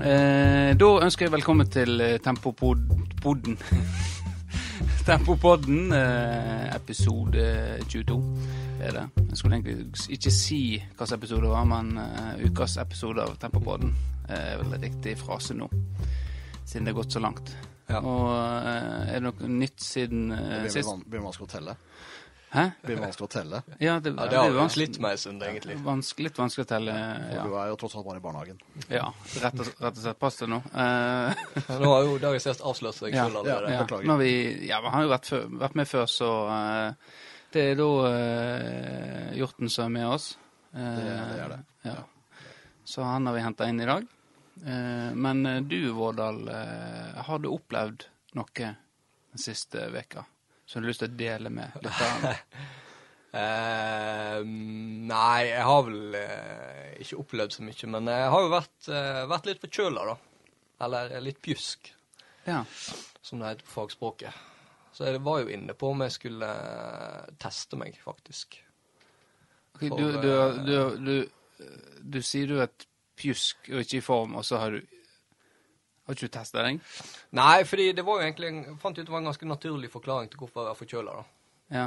eh, da ønsker jeg velkommen til eh, Tempopodden. Tempopodden, eh, episode 22 er det. Jeg skulle egentlig ikke si hvilken episode det var, men eh, ukas episode av Tempopodden er vel riktig frase nå. Siden det har gått så langt. Ja. Og eh, er det noe nytt siden sist? Blir blir vanskelig å telle. Hæ? Det blir vanskelig å telle. Ja, det, Ja, det det har vi slitt med en stund, egentlig. vanskelig, litt vanskelig å telle. For Ja, Du er jo tross alt bare i barnehagen. ja rett, og, rett og slett. Pass det nå. Eh, Nå har jo Dagens gjest avslørt seg Ja, selv allerede. ja. beklager. Vi, ja, vi har jo vært, før, vært med før, så uh, det er da uh, Hjorten som er med oss. Uh, Det- det er det. Ja. Så han har vi henta inn i dag. Eh, men du, Vårdal, har du opplevd noe den siste veka som du har lyst til å dele med lytterne? Uh, nei, jeg har vel uh, ikke opplevd så mye, men jeg har jo vært, uh, vært litt forkjøla, da. Eller litt pjusk, ja. som det heter på fagspråket. Så jeg var jo inne på om jeg skulle eh, teste meg, faktisk. Okay, For, du, du, du, du, sier du er pjusk og ikke i form, og så har du Har ikke du testa den? Nei, fordi det var jo egentlig Jeg fant ut det var en ganske naturlig forklaring til hvorfor jeg er forkjøla. Ja.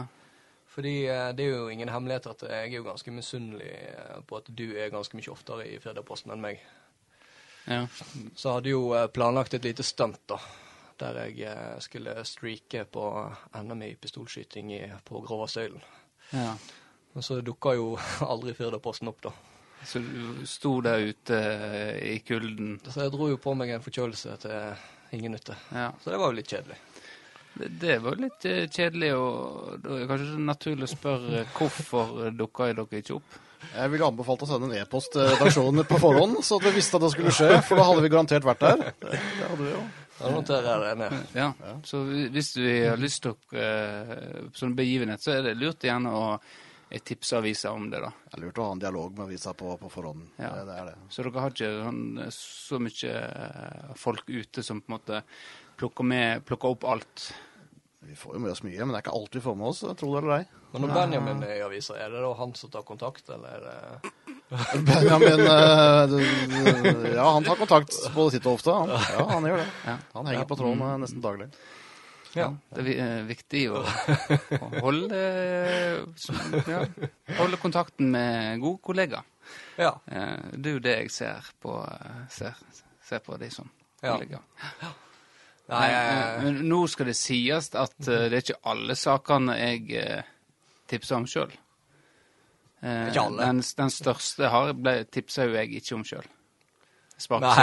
Fordi eh, det er jo ingen hemmelighet at jeg er jo ganske misunnelig eh, på at du er ganske mye oftere i Fredagsposten enn meg. ja. Så hadde jo eh, planlagt et lite stunt, da. Der jeg skulle streake på NM i pistolskyting på Gråvastøylen. ja. Men så dukka jo aldri Firdaposten opp, da. Så du sto der ute eh, i kulden. Så jeg dro jo på meg en forkjølelse til ingen nytte. Ja. Så det var jo litt kjedelig. Det, det var litt eh, kjedelig, og det er kanskje naturlig å spørre hvorfor dukka dere ikke opp? Jeg ville anbefalt å sende en e-post til redaksjonen på forhånd, så at vi visste at det skulle skje, for da hadde vi garantert vært der. Det, det hadde vi jo. Da noterer jeg det ned. Ja. Så hvis vi har lyst til å eh, sånn begivenhet, så er det lurt gjerne å eh, tipsa avisa om det, da. Det er lurt å ha en dialog med avisa på, på forhånd. Ja. Det, det er det. Så dere har ikke sånn, så mye eh, folk ute som på en måte plukker, med, plukker opp alt. Vi får jo med oss mye, men det er ikke alt vi får med oss, tro det eller ei. Men når Benjamin er i avisa, er det da han som tar kontakt, eller er Benjamin eh, Ja, han tar kontakt både titt og ofte. Han, ja, han gjør det. Han henger på tråden eh, nesten daglig. Ja, det er eh, viktig å, å holde, ja, holde kontakten med gode kollegaer. Ja. Eh, Det er jo det jeg ser på, ser, ser på de som Ja. kollegaer. Nei, Men, nå skal det sies at eh, det er ikke alle sakene jeg tipser om sjøl. Den, den største har, tipsa jo jeg ikke om sjøl. Nei.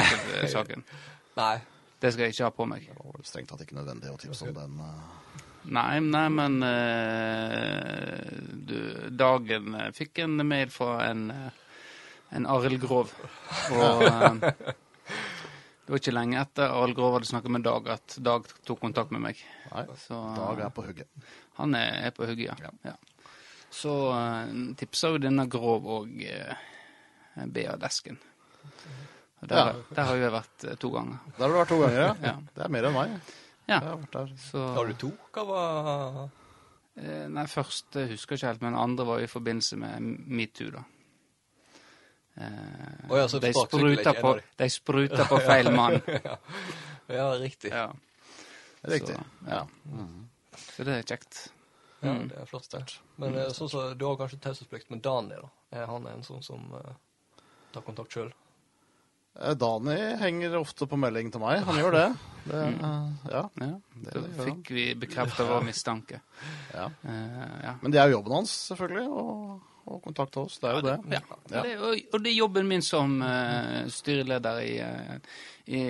Nei. Det skal jeg ikke ha på meg. Det var vel strengt tatt ikke nødvendig å tipse om den. Uh... Nei, nei, men uh, du, Dagen eh, fikk en mail fra en, en Arild Grov. Og uh, det var ikke lenge etter Arild Grov hadde snakket med Dag, at Dag tok kontakt med meg. Nei, Så Dag er på hugget. han er, er på hugget, ja. ja. Så uh, tipsa jo denne Grov og uh, Bea Desken. Der, Ja. der har jo jeg vært eh, to ganger. Der har du vært to ganger, ja. Ja. Det er mer enn meg. ja. Har der. Så, Har du to? Hva var Eh, Nei, først eh, husker jeg ikke helt, men andre var i forbindelse med metoo, da. Eh, oh, ja, de, spruta på, de. spruta på feil mann. Ja, riktig. Ja. Riktig. Så, ja. Så det er kjekt. Ja, det er flott. Stert. Men mm. sånn så, du har kanskje taushetsplikt med Daniel, da? Er han en sånn som uh, tar kontakt sjøl? Eh, Dani henger ofte på melding til meg. Han gjør det. det Mm. eh, ja. Ja. Det Så fikk vi bekrefta vår mistanke. ja. Eh, ja. Men det er jo jobben hans, selvfølgelig, å, å kontakte oss. Det er jo det. Ja. Ja. Det, og, og det er jobben min som uh, styreleder i, eh, i,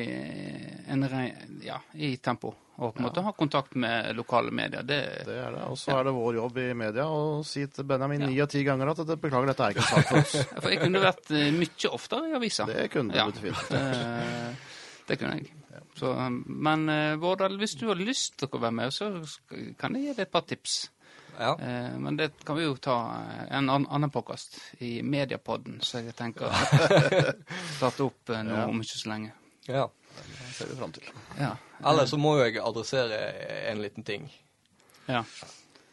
en, ja, i Tempo. Og på en måte ha kontakt med lokale medier. Det, Det er det. Og så er det vår jobb i media å si til Benjamin Ja. ni av ti ganger at det, beklager, dette er ikke sagt for oss. For jeg kunne vært eh, mye oftere i avisa. Det kunne du. Eh, det kunne jeg. Så, men Vårdal, hvis du har lyst til å være med, så kan jeg gi deg et par tips. Ja. Eh, men det kan vi jo ta eh, en annen påkast i Mediapodden, så jeg tenker å starte opp eh, nå Ja. om ikke så lenge. ja. Det ser vi fram til. Ja. Eller så må jo jeg adressere en liten ting. ja.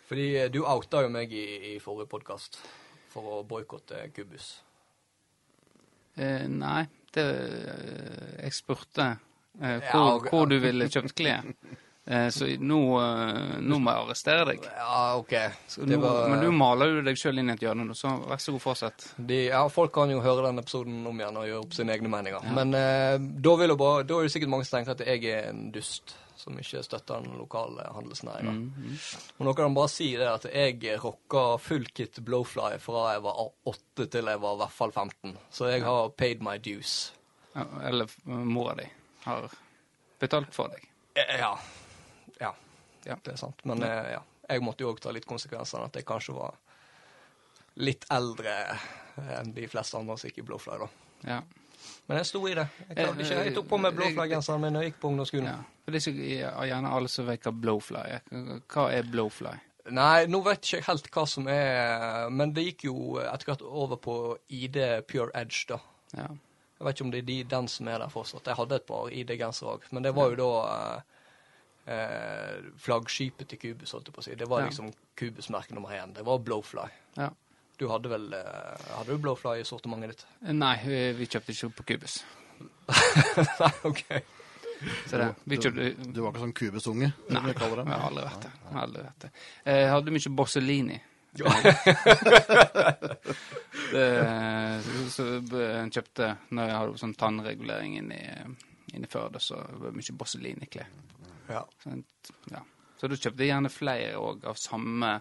Fordi du outa jo meg i, i forrige podkast for å boikotte Kubus. Eh, nei, det Jeg spurte eh, Ja, hvor, og- hvor du ville kjøpt klær. Eh, så nå, eh, nå må jeg arrestere deg. Ja, OK. Nå, var- Men du maler jo deg sjøl inn i et hjørne så vær så god, fortsett. De, ja, folk kan jo høre den episoden om igjen og gjøre opp sine egne meninger. Men eh, da, bare, da er det sikkert mange som tenker at jeg er en dust som ikke støtter den lokale handelsnæringa. Mm, Men nå kan bare si det at jeg rocka full kit blowfly fra jeg var åtte til jeg var i hvert fall 15. Så jeg har paid my dues. Ja, Eller eh, mora di har betalt for deg. Ja. Ja. Ja. Det er sant. Men eh, ja. Jeg måtte jo òg ta litt konsekvenser at jeg kanskje var litt eldre enn de fleste andre som gikk i blowfly, da. Ja. Men jeg sto i det. Jeg klarte ikke. Jeg tok på meg blowfly-genseren min da jeg gikk på ungdomsskolen. ja. For det er gjerne alle som vet hva blowfly er. Hva er blowfly? Nei, nå vet jeg ikke helt hva som er Men det gikk jo etter hvert over på ID Pure Edge, da. Ja. Jeg vet ikke om det er de, den som er der fortsatt. Jeg hadde et par ID-gensere òg, men det var jo da eh, eh, flaggskipet til Cubus, holdt jeg på å si. Det var Ja. liksom Cubus-merke nummer én. Det var Blowfly. ja. Du hadde vel eh, Hadde du Blowfly i sortimentet ditt? Nei, vi, vi kjøpte ikke på Cubus. Nei, OK. Så det, vi Du, kjøpte du var ikke sånn Cubus-unge? Nei, vi jeg har aldri vært det. Aldri vært det. Jeg hadde mye Borsellini. det, så jeg kjøpte når jeg hadde sånn tannregulering inni, inni Førde, så var det mye Borsellini-klær. Ja. Så, ja. så du kjøpte gjerne flere òg av samme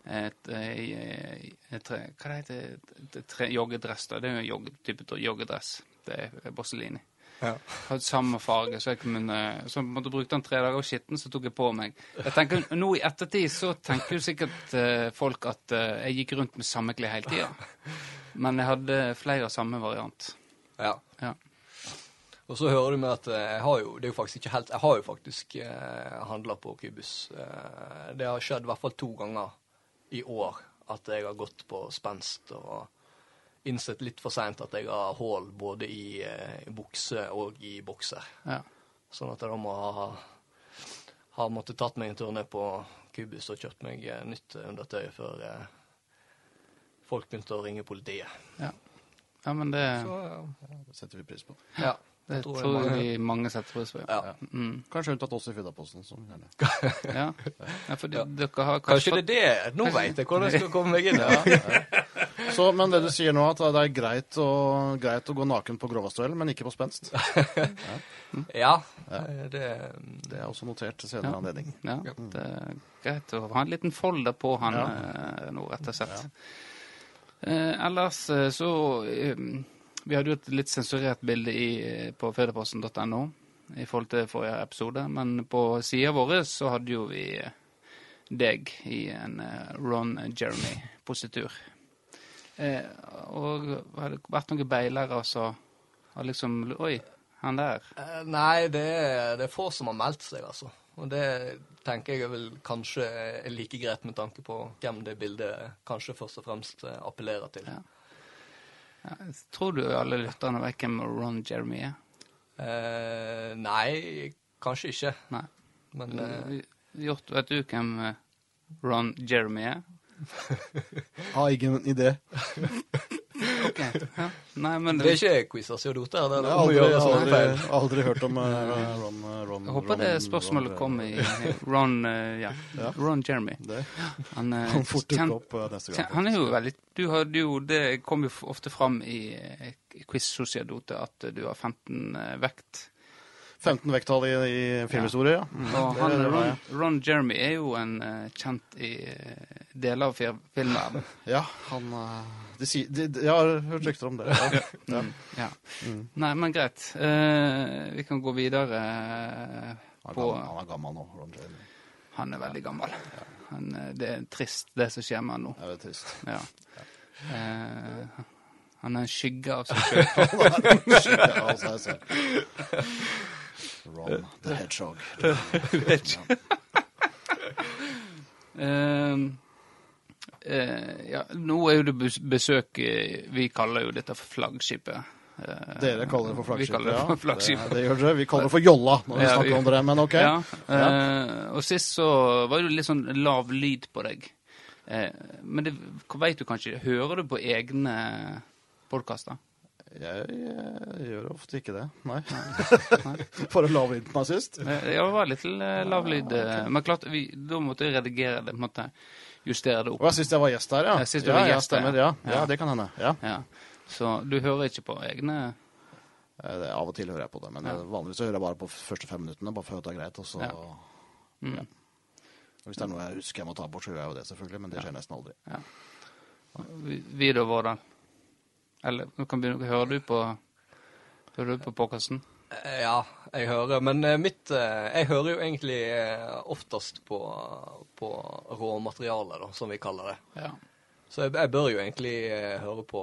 et, et, et, Hva det heter det? Joggedress, da. Det er jo en jogge, type joggedress. Det er Borsellini. ja. Hadde samme farge, så jeg kunne Så måtte bruke den tre dager og skitten, så tok jeg på meg. Jeg tenker, Nå i ettertid så tenker jo sikkert uh, folk at uh, jeg gikk rundt med samme klær hele tida. Men jeg hadde flere av samme variant. ja. Ja. Og så hører du med at eh, jeg har jo Det er jo faktisk ikke helt Jeg har jo faktisk eh, handla på Kubus. Eh, det har skjedd i hvert fall to ganger i år at jeg har gått på spenst og innsett litt for seint at jeg har hull både i eh, bukse og i bokser. Ja. Sånn at jeg da må ha, ha måttet tatt meg en tur ned på Kubus og kjøpt meg eh, nytt undertøy før eh, folk begynte å ringe politiet. ja. ja men det, Så ja, Det setter vi pris på. ja det tror tror jeg vi mange setter pris på. ja. Mm. Kanskje unntatt oss i Fiddaposten. Ja. ja, for de, dere har Kanskje kanskje det er det. Nå veit jeg hvordan jeg skal komme meg inn. Ja. Så, men det du sier nå, at det er greit å, greit å gå naken på Grovastuell, men ikke på spenst. Ja, eh, det Det er også notert til senere Ja. anledning. Ja, det er greit å ha en liten folder på han Ja. eh, nå, rett og slett. Eh, ellers eh, så eh, Vi hadde jo et litt sensurert bilde i, på fedreposten.no i forhold til forrige episode, men på sida vår så hadde jo vi eh, deg i en eh, Ron Jeremy-positur. Eh, og har det vært noen beilere som har liksom Oi, han der. Eh, Nei, det er, det er få som har meldt seg, altså. Og det tenker jeg vel kanskje er like greit med tanke på hvem det bildet kanskje først og fremst eh, appellerer til. Ja. Ja, tror du alle lytterne vet hvem Ron Jeremy er? Eh, nei, kanskje ikke. Nei. Men eh, Hjort, vet du hvem eh, Ron Jeremy er? Har ingen idé. Ok. Ja. Nei, men det er ikke quizasiodoter. Det er Jeg har aldri, aldri, aldri, aldri hørt om uh, Ron, eh, Ron jeg håper det spørsmålet kom i i Ron uh, ja. Ja. Ron Jeremy. Det Han, uh, han fort dukker opp eh, neste gang. han er jo veldig Du hadde jo Det kom jo ofte fram i eh, quiz sociadote at du har 15 eh, vekt. 15 vekttall i, i filmhistorie, ja. Mm, Og han, Ron. Ron Jeremy er jo en eh, kjent i eh, deler av filmen filmverdenen. Ja, han eh, de, sier- de, de, Jeg har hørt rykter om det. Ja. Ja. Ja. Mm. Nei, men greit. Uh, vi kan gå videre Han, eh, er på gammel, han er gammel nå, Ron Jeremy. Han er veldig gammel. Han, eh, det er trist, det som skjer med han nå. Det er trist. Ja. Uh, han er en skygge av seg sjøl. Ja. Ron the Hedgehog. Eh, eh, ja, nå er jo det besøk eh, Vi kaller jo dette for flaggskipet. Eh, Dere kaller det for Vi flaggskip. kaller det for ja. flaggskip. Det, det gjør dere. Vi kaller det for jolla når vi Ja, snakker vi- om dere, men ok. Ja, eh, og sist så var det litt sånn lav lyd på deg. Eh, men det vet du kanskje Hører du på egne podkaster? Jeg, jeg, gjør ofte ikke det, nei. For å lave lyden av sist. Eh, Ja, det var litt eh, lav lyd. eh, Men klart, vi, da måtte jeg redigere det, på en måte justere det Og opp. ja, sist jeg var gjest der, ja. Ja, sist du ja, var gjest der. ja. ja. ja. Det kan hende. Ja. Ja. Så du hører ikke på egne Eh, det- Av og til hører jeg på det, men Ja. vanligvis hører jeg bare på første fem minuttene, bare for å høre det er greit. Og så, Ja. Mm. Og Hvis det er noe jeg husker jeg må ta bort, så gjør jeg jo det, selvfølgelig. Men det skjer nesten aldri. Vi- da, Vårdal. Eller nå kan begynne, hører du på Hører du på podkasten? Eh, Ja, jeg hører. Men eh, mitt eh, Jeg hører jo egentlig oftest på, på råmateriale, da, som vi kaller det. Ja. Så jeg, jeg bør jo egentlig høre på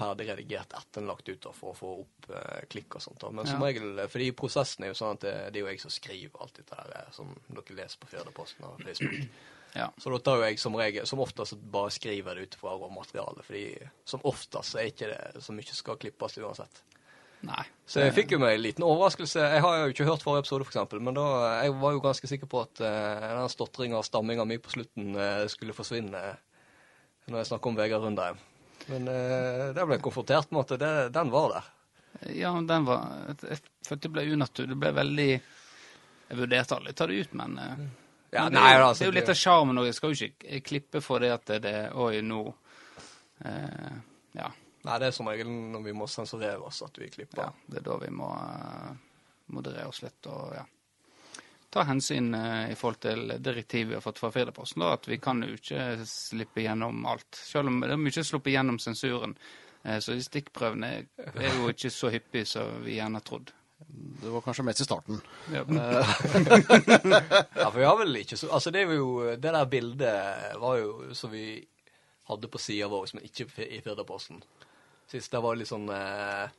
ferdig redigert etter den lagt ut da, for å få opp klikk og sånt. da. Men som Ja. regel, fordi prosessen er jo sånn at det, det er jo jeg som skriver alt dette her, som dere leser på Firdaposten og Facebook. ja. Så da tar jo jeg som regel, som oftest bare skriver det ut fra råmaterialet, fordi som oftest er ikke det så mye skal klippes uansett. Nei. Så jeg fikk jo meg en liten overraskelse. Jeg har jo ikke hørt forrige episode, for eksempel, men da, jeg var jo ganske sikker på at uh, den stotringa og stamminga mi på slutten uh, skulle forsvinne når jeg snakker om Vegard Rundheim. Men uh, der ble jeg konfrontert med at det, den var der. Ja, den var Jeg følte det ble unaturlig. Det ble veldig Jeg vurderte aldri å ta det ut, men eh, Ja, men det, nei, altså, det er jo litt av sjarmen òg. Jeg skal jo ikke klippe for det at det er Oi, nå eh, Ja. Nei, det er som regel når vi må sensurere oss at vi klipper. ja. Det er da vi må uh, moderere oss litt og ja. Ta hensyn uh, i forhold til direktivet vi har fått fra Firdaposten. At vi kan jo ikke slippe gjennom alt. Selv om det er mye sluppet gjennom sensuren. Uh, så de stikkprøvene er jo ikke så hyppige som vi gjerne har trodd. Det var kanskje mest i starten. Ja. Ja, for vi har vel ikke så Altså, det er jo Det der bildet var jo som vi hadde på sida vår, men ikke i Firdaposten. Sist det var litt sånn eh,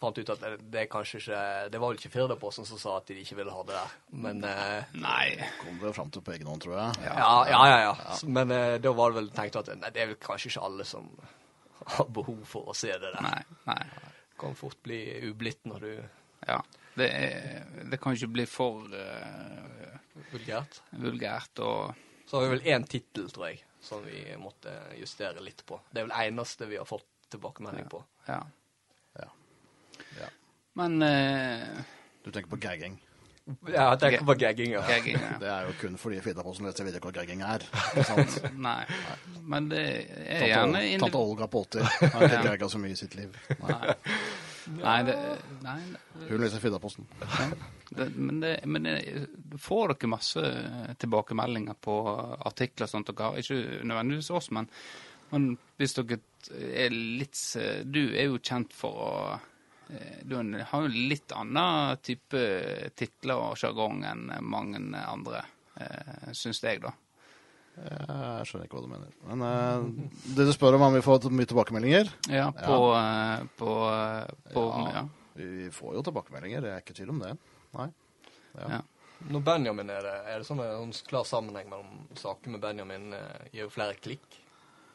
Fant ut at det, det kanskje ikke Det var vel ikke Firdaposten som sa at de ikke ville ha det der, men eh, Nei. Kom det fram til på egen hånd, tror jeg. ja, ja, ja. ja. ja. Men eh, da var det vel tenkt at nei, det er vel kanskje ikke alle som har behov for å se det der. Nei. nei. Kan fort bli ublidt når du Ja. Det, er, det kan ikke bli for uh, Vulgært. vulgært og Så har vi vel én tittel, tror jeg, som vi måtte justere litt på. Det er vel eneste vi har fått tilbakemelding på. Ja. Ja. Ja. Men eh, Du tenker på gagging. Ja, jeg tenker på gagging, ja. gagging ja. Det er jo kun fordi Fidderposten leser videre hva gagging er. Sant? Nei. Men det er Tante, gjerne Ol- indiv- Tante Olga på 80 har ikke gagga så mye i sitt liv. Nei. Nei, det, nei det, Hun leser Firdaposten. det, men, det, men det, får dere masse tilbakemeldinger på artikler og sånt dere har? Ikke nødvendigvis oss, men, men hvis dere er litt Du er jo kjent for å eh, Du har jo litt annen type titler og sjargong enn mange andre, eh, syns jeg, da. Jeg skjønner ikke hva du mener. Men uh, det du spør om, om vi får mye tilbakemeldinger? Ja, på, ja. på, eh, på ja. Ja. Vi får jo tilbakemeldinger, det er ikke tvil om det. Nei. Ja. Når Benjamin er det, er det sånn en klar sammenheng mellom saker med Benjamin eh, gir jo flere klikk?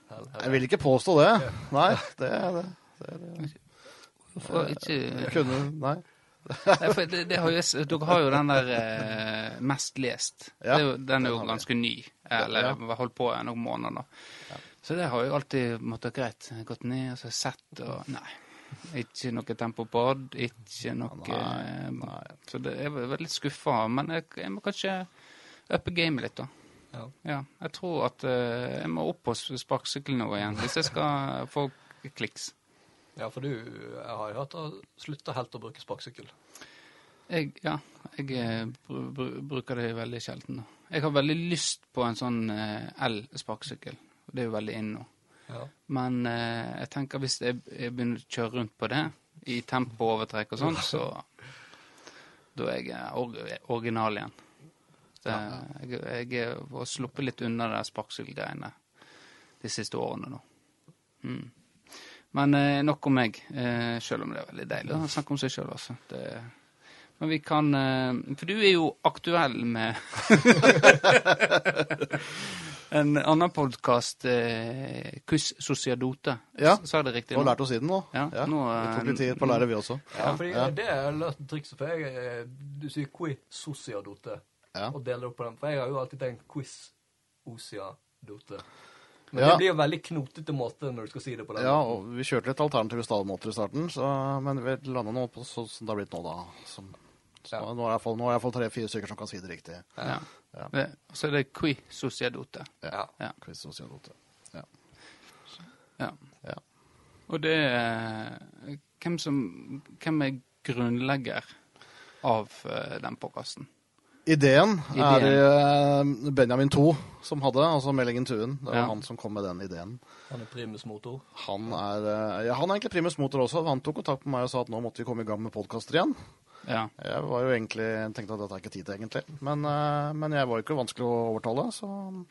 Jeg vil ikke påstå det. Nei, det er det. det, er det. For ikke Jeg kunne Nei. Nei, har jo, dere har jo den der eh, mest lest. Ja, er jo, den er jo ganske ny. Eller Ja. holdt på noen måneder. da. Så det har jo alltid måttet greit. Gått ned og så sett og Nei. Ikke noe tempo tempopod, ikke noe Nei, eh, nei. Så det, jeg var litt skuffa. Men jeg, jeg må kanskje uppe gamet litt, da. Ja. Ja, jeg tror at eh, jeg må opp på sparkesykkelen nå igjen, hvis jeg skal få kliks. Ja, for du jeg har jo hørt å slutte helt å bruke sparkesykkel. Jeg, ja, jeg eh, br br bruker det veldig sjelden. Jeg har veldig lyst på en sånn eh, el-sparkesykkel. Det er jo veldig inn nå. Ja. Men eh, jeg tenker hvis jeg, jeg begynner å kjøre rundt på det, i tempoovertrekk og sånn, så Da er jeg eh, or original igjen. Det, jeg, jeg har sluppet litt unna de sparkselgreiene de siste årene nå. Mm. Men eh, nok om meg, eh, selv om det er veldig deilig å snakke om seg sjøl, altså. Det, men vi kan eh, For du er jo aktuell med en annen podkast, eh, Kuss Sociadote. Ja. Sa jeg det Du riktig har nå? lært oss siden nå. Ja, nå, Vi tok litt eh, tid på å lære, vi også. Ja, fordi Ja. det er løst trikset, for jeg eh, Du sier Kui sociadote, Ja. og deler opp på den. For jeg har jo alltid tenkt quiz-Osia-dote. Men Ja. det blir jo veldig knotete måte når du skal si det på den Ja, og vi kjørte litt alternative stavmåter i starten, så, men vi landa nå på sånn som det har blitt nå, da. Som, så Ja. nå er det iallfall- tre-fire stykker som kan si det riktig. Ja. Ja. Det, så er det qui sociedote. Ja. Ja. Quiz sosialote. Ja. Ja. Ja. Og det er hvem som Hvem er grunnlegger av eh, den podkasten? Ideen, er Ideen. det eh, Benjamin 2 som hadde, altså Meldingen Tuen. Det var Ja. han som kom med den ideen. Han er primus motor. Han er, eh, ja, han er egentlig primus motor også. Han tok kontakt med meg og sa at nå måtte vi komme i gang med podkaster igjen. Ja. Jeg var jo egentlig, tenkte at dette er ikke tid til, egentlig. Men, eh, men jeg var jo ikke vanskelig å overtale, så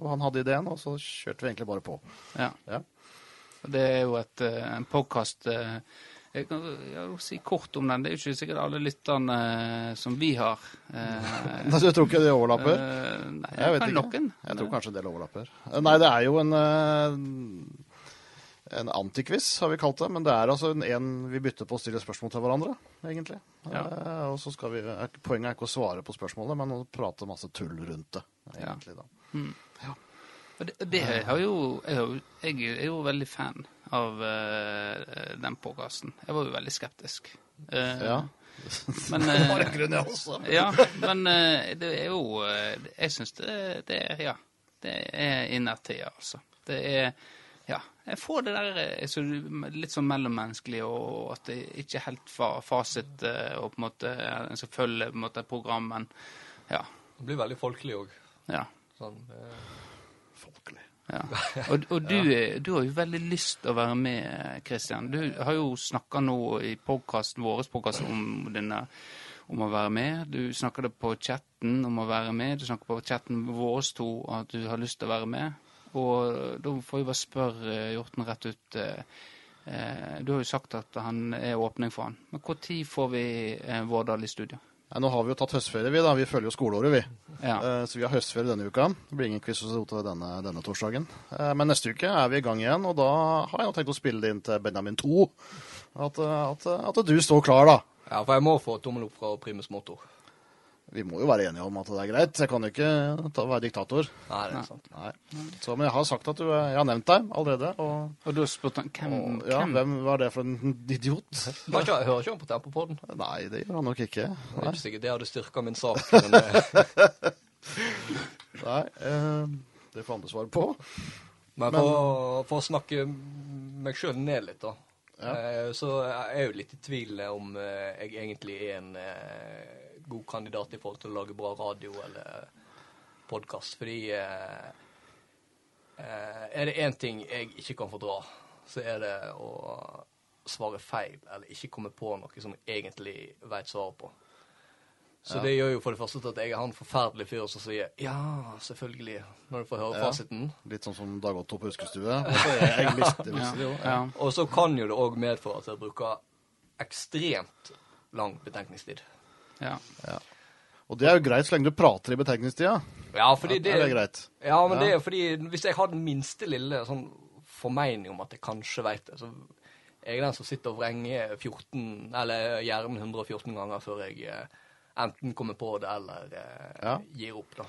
og han hadde ideen, og så kjørte vi egentlig bare på. ja. Ja. Det er jo et, en podkast Jeg kan jeg si kort om den. Det er jo ikke sikkert alle lytterne eh, som vi har. eh, Nei, jeg tror ikke det overlapper? eh, nei, Jeg vet kan ikke. Noen. Jeg tror kanskje en del overlapper. Nei, det er jo en en antikviss, har vi kalt det. Men det er altså en, en vi bytter på å stille spørsmål til hverandre, egentlig. Ja. Og så skal vi, Poenget er ikke å svare på spørsmålet, men å prate masse tull rundt det. Egentlig da. Og det, det jo, jeg, har jo Jeg er jo veldig fan av uh, den podkasten. Jeg var jo veldig skeptisk. Uh, Ja. Men, eh, Har en grunn, jeg også. ja, men eh, det er jo Jeg syns det, det er Ja. Det er innertida, altså. Det er Ja. Jeg får det der så, litt sånn mellommenneskelig, og at det ikke er helt fa fasit, og på en måte en skal følge på en måte, programmen. program, men ja. Det blir veldig folkelig òg. ja. Sånn, eh, Folkelig. Ja. Og, og du, er- du har jo veldig lyst til å være med, Kristian. Du har jo snakka nå i podcasten, vår podcast om, denne, om å være med. Du snakker det på chatten om å være med. Du snakker på chatten med våre to at du har lyst til å være med. Og da får vi bare spørre eh, Hjorten rett ut eh, eh, Du har jo sagt at han er åpning for han. Men når får vi Vårdal i studio? Nei, nå har vi jo tatt høstferie, vi. da. Vi følger jo skoleåret, vi. Ja. Uh, Så vi har høstferie denne uka. Det blir ingen quiz hos Rota denne, denne torsdagen. Uh, Men neste uke er vi i gang igjen, og da har jeg jo tenkt å spille det inn til Benjamin 2. At, eh, at, at du står klar, da. ja, for jeg må få tommel opp fra primus motor. Vi må jo være enige om at det er greit. Jeg kan jo ikke ta, være diktator. Nei, det er sant. Nei. Så, men jeg har sagt at du er Jeg har nevnt deg allerede. Og, Og du har spurt han hvem, og ja, hvem? hvem var det for en idiot? Hører ikke, hører ikke han på Tempopodden? Nei, det gjør han nok ikke. Det er ikke sikkert det hadde styrka min sak. Men det, Nei eh, det får andre svare på. Men for, for å snakke meg sjøl ned litt, da. Ja. Eh, Så jeg er jo litt i tvil om eh, jeg egentlig er en eh, god kandidat i forhold til å lage bra radio eller podkast. Fordi eh, eh, er det én ting jeg ikke kan fordra, så er det å svare feil eller ikke komme på noe som jeg egentlig veit svaret på. Så Ja. det gjør jo for det første at jeg er han forferdelige fyr som sier 'ja, selvfølgelig', når du får høre Ja. fasiten. Litt sånn som Dag Otto på huskestue. Ja. Og så kan jo det òg medføre at jeg bruker ekstremt lang betenkningstid. Ja. Og det er jo greit så lenge du prater i betenkningstida. Ja, fordi Ja, det er greit. Ja, men Ja. det er jo fordi hvis jeg har den minste lille sånn formening om at jeg kanskje veit det, så jeg er den som sitter og vrenger 14, eller hjernen 114 ganger før jeg eh, enten kommer på det eller eh, Ja. gir opp, da.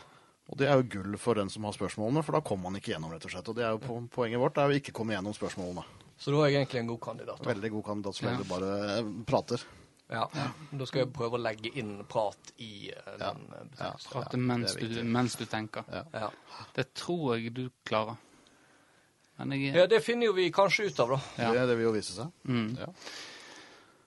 Og det er jo gull for den som har spørsmålene, for da kommer man ikke gjennom, rett og slett. Og det er jo poenget vårt, det er jo ikke komme gjennom spørsmålene. Så da er jeg egentlig en god kandidat. Da, Veldig god kandidat så lenge Ja. du bare eh, prater. Ja. da skal jeg prøve å legge inn prat i uh, den eh, Ja. betegnelsen. Prate det er mens, du, mens du tenker. Ja. Ja. Det tror jeg du klarer. Men jeg ja, det finner jo vi kanskje ut av, da. Ja. Det, det vil jo vise seg. Mm. Ja.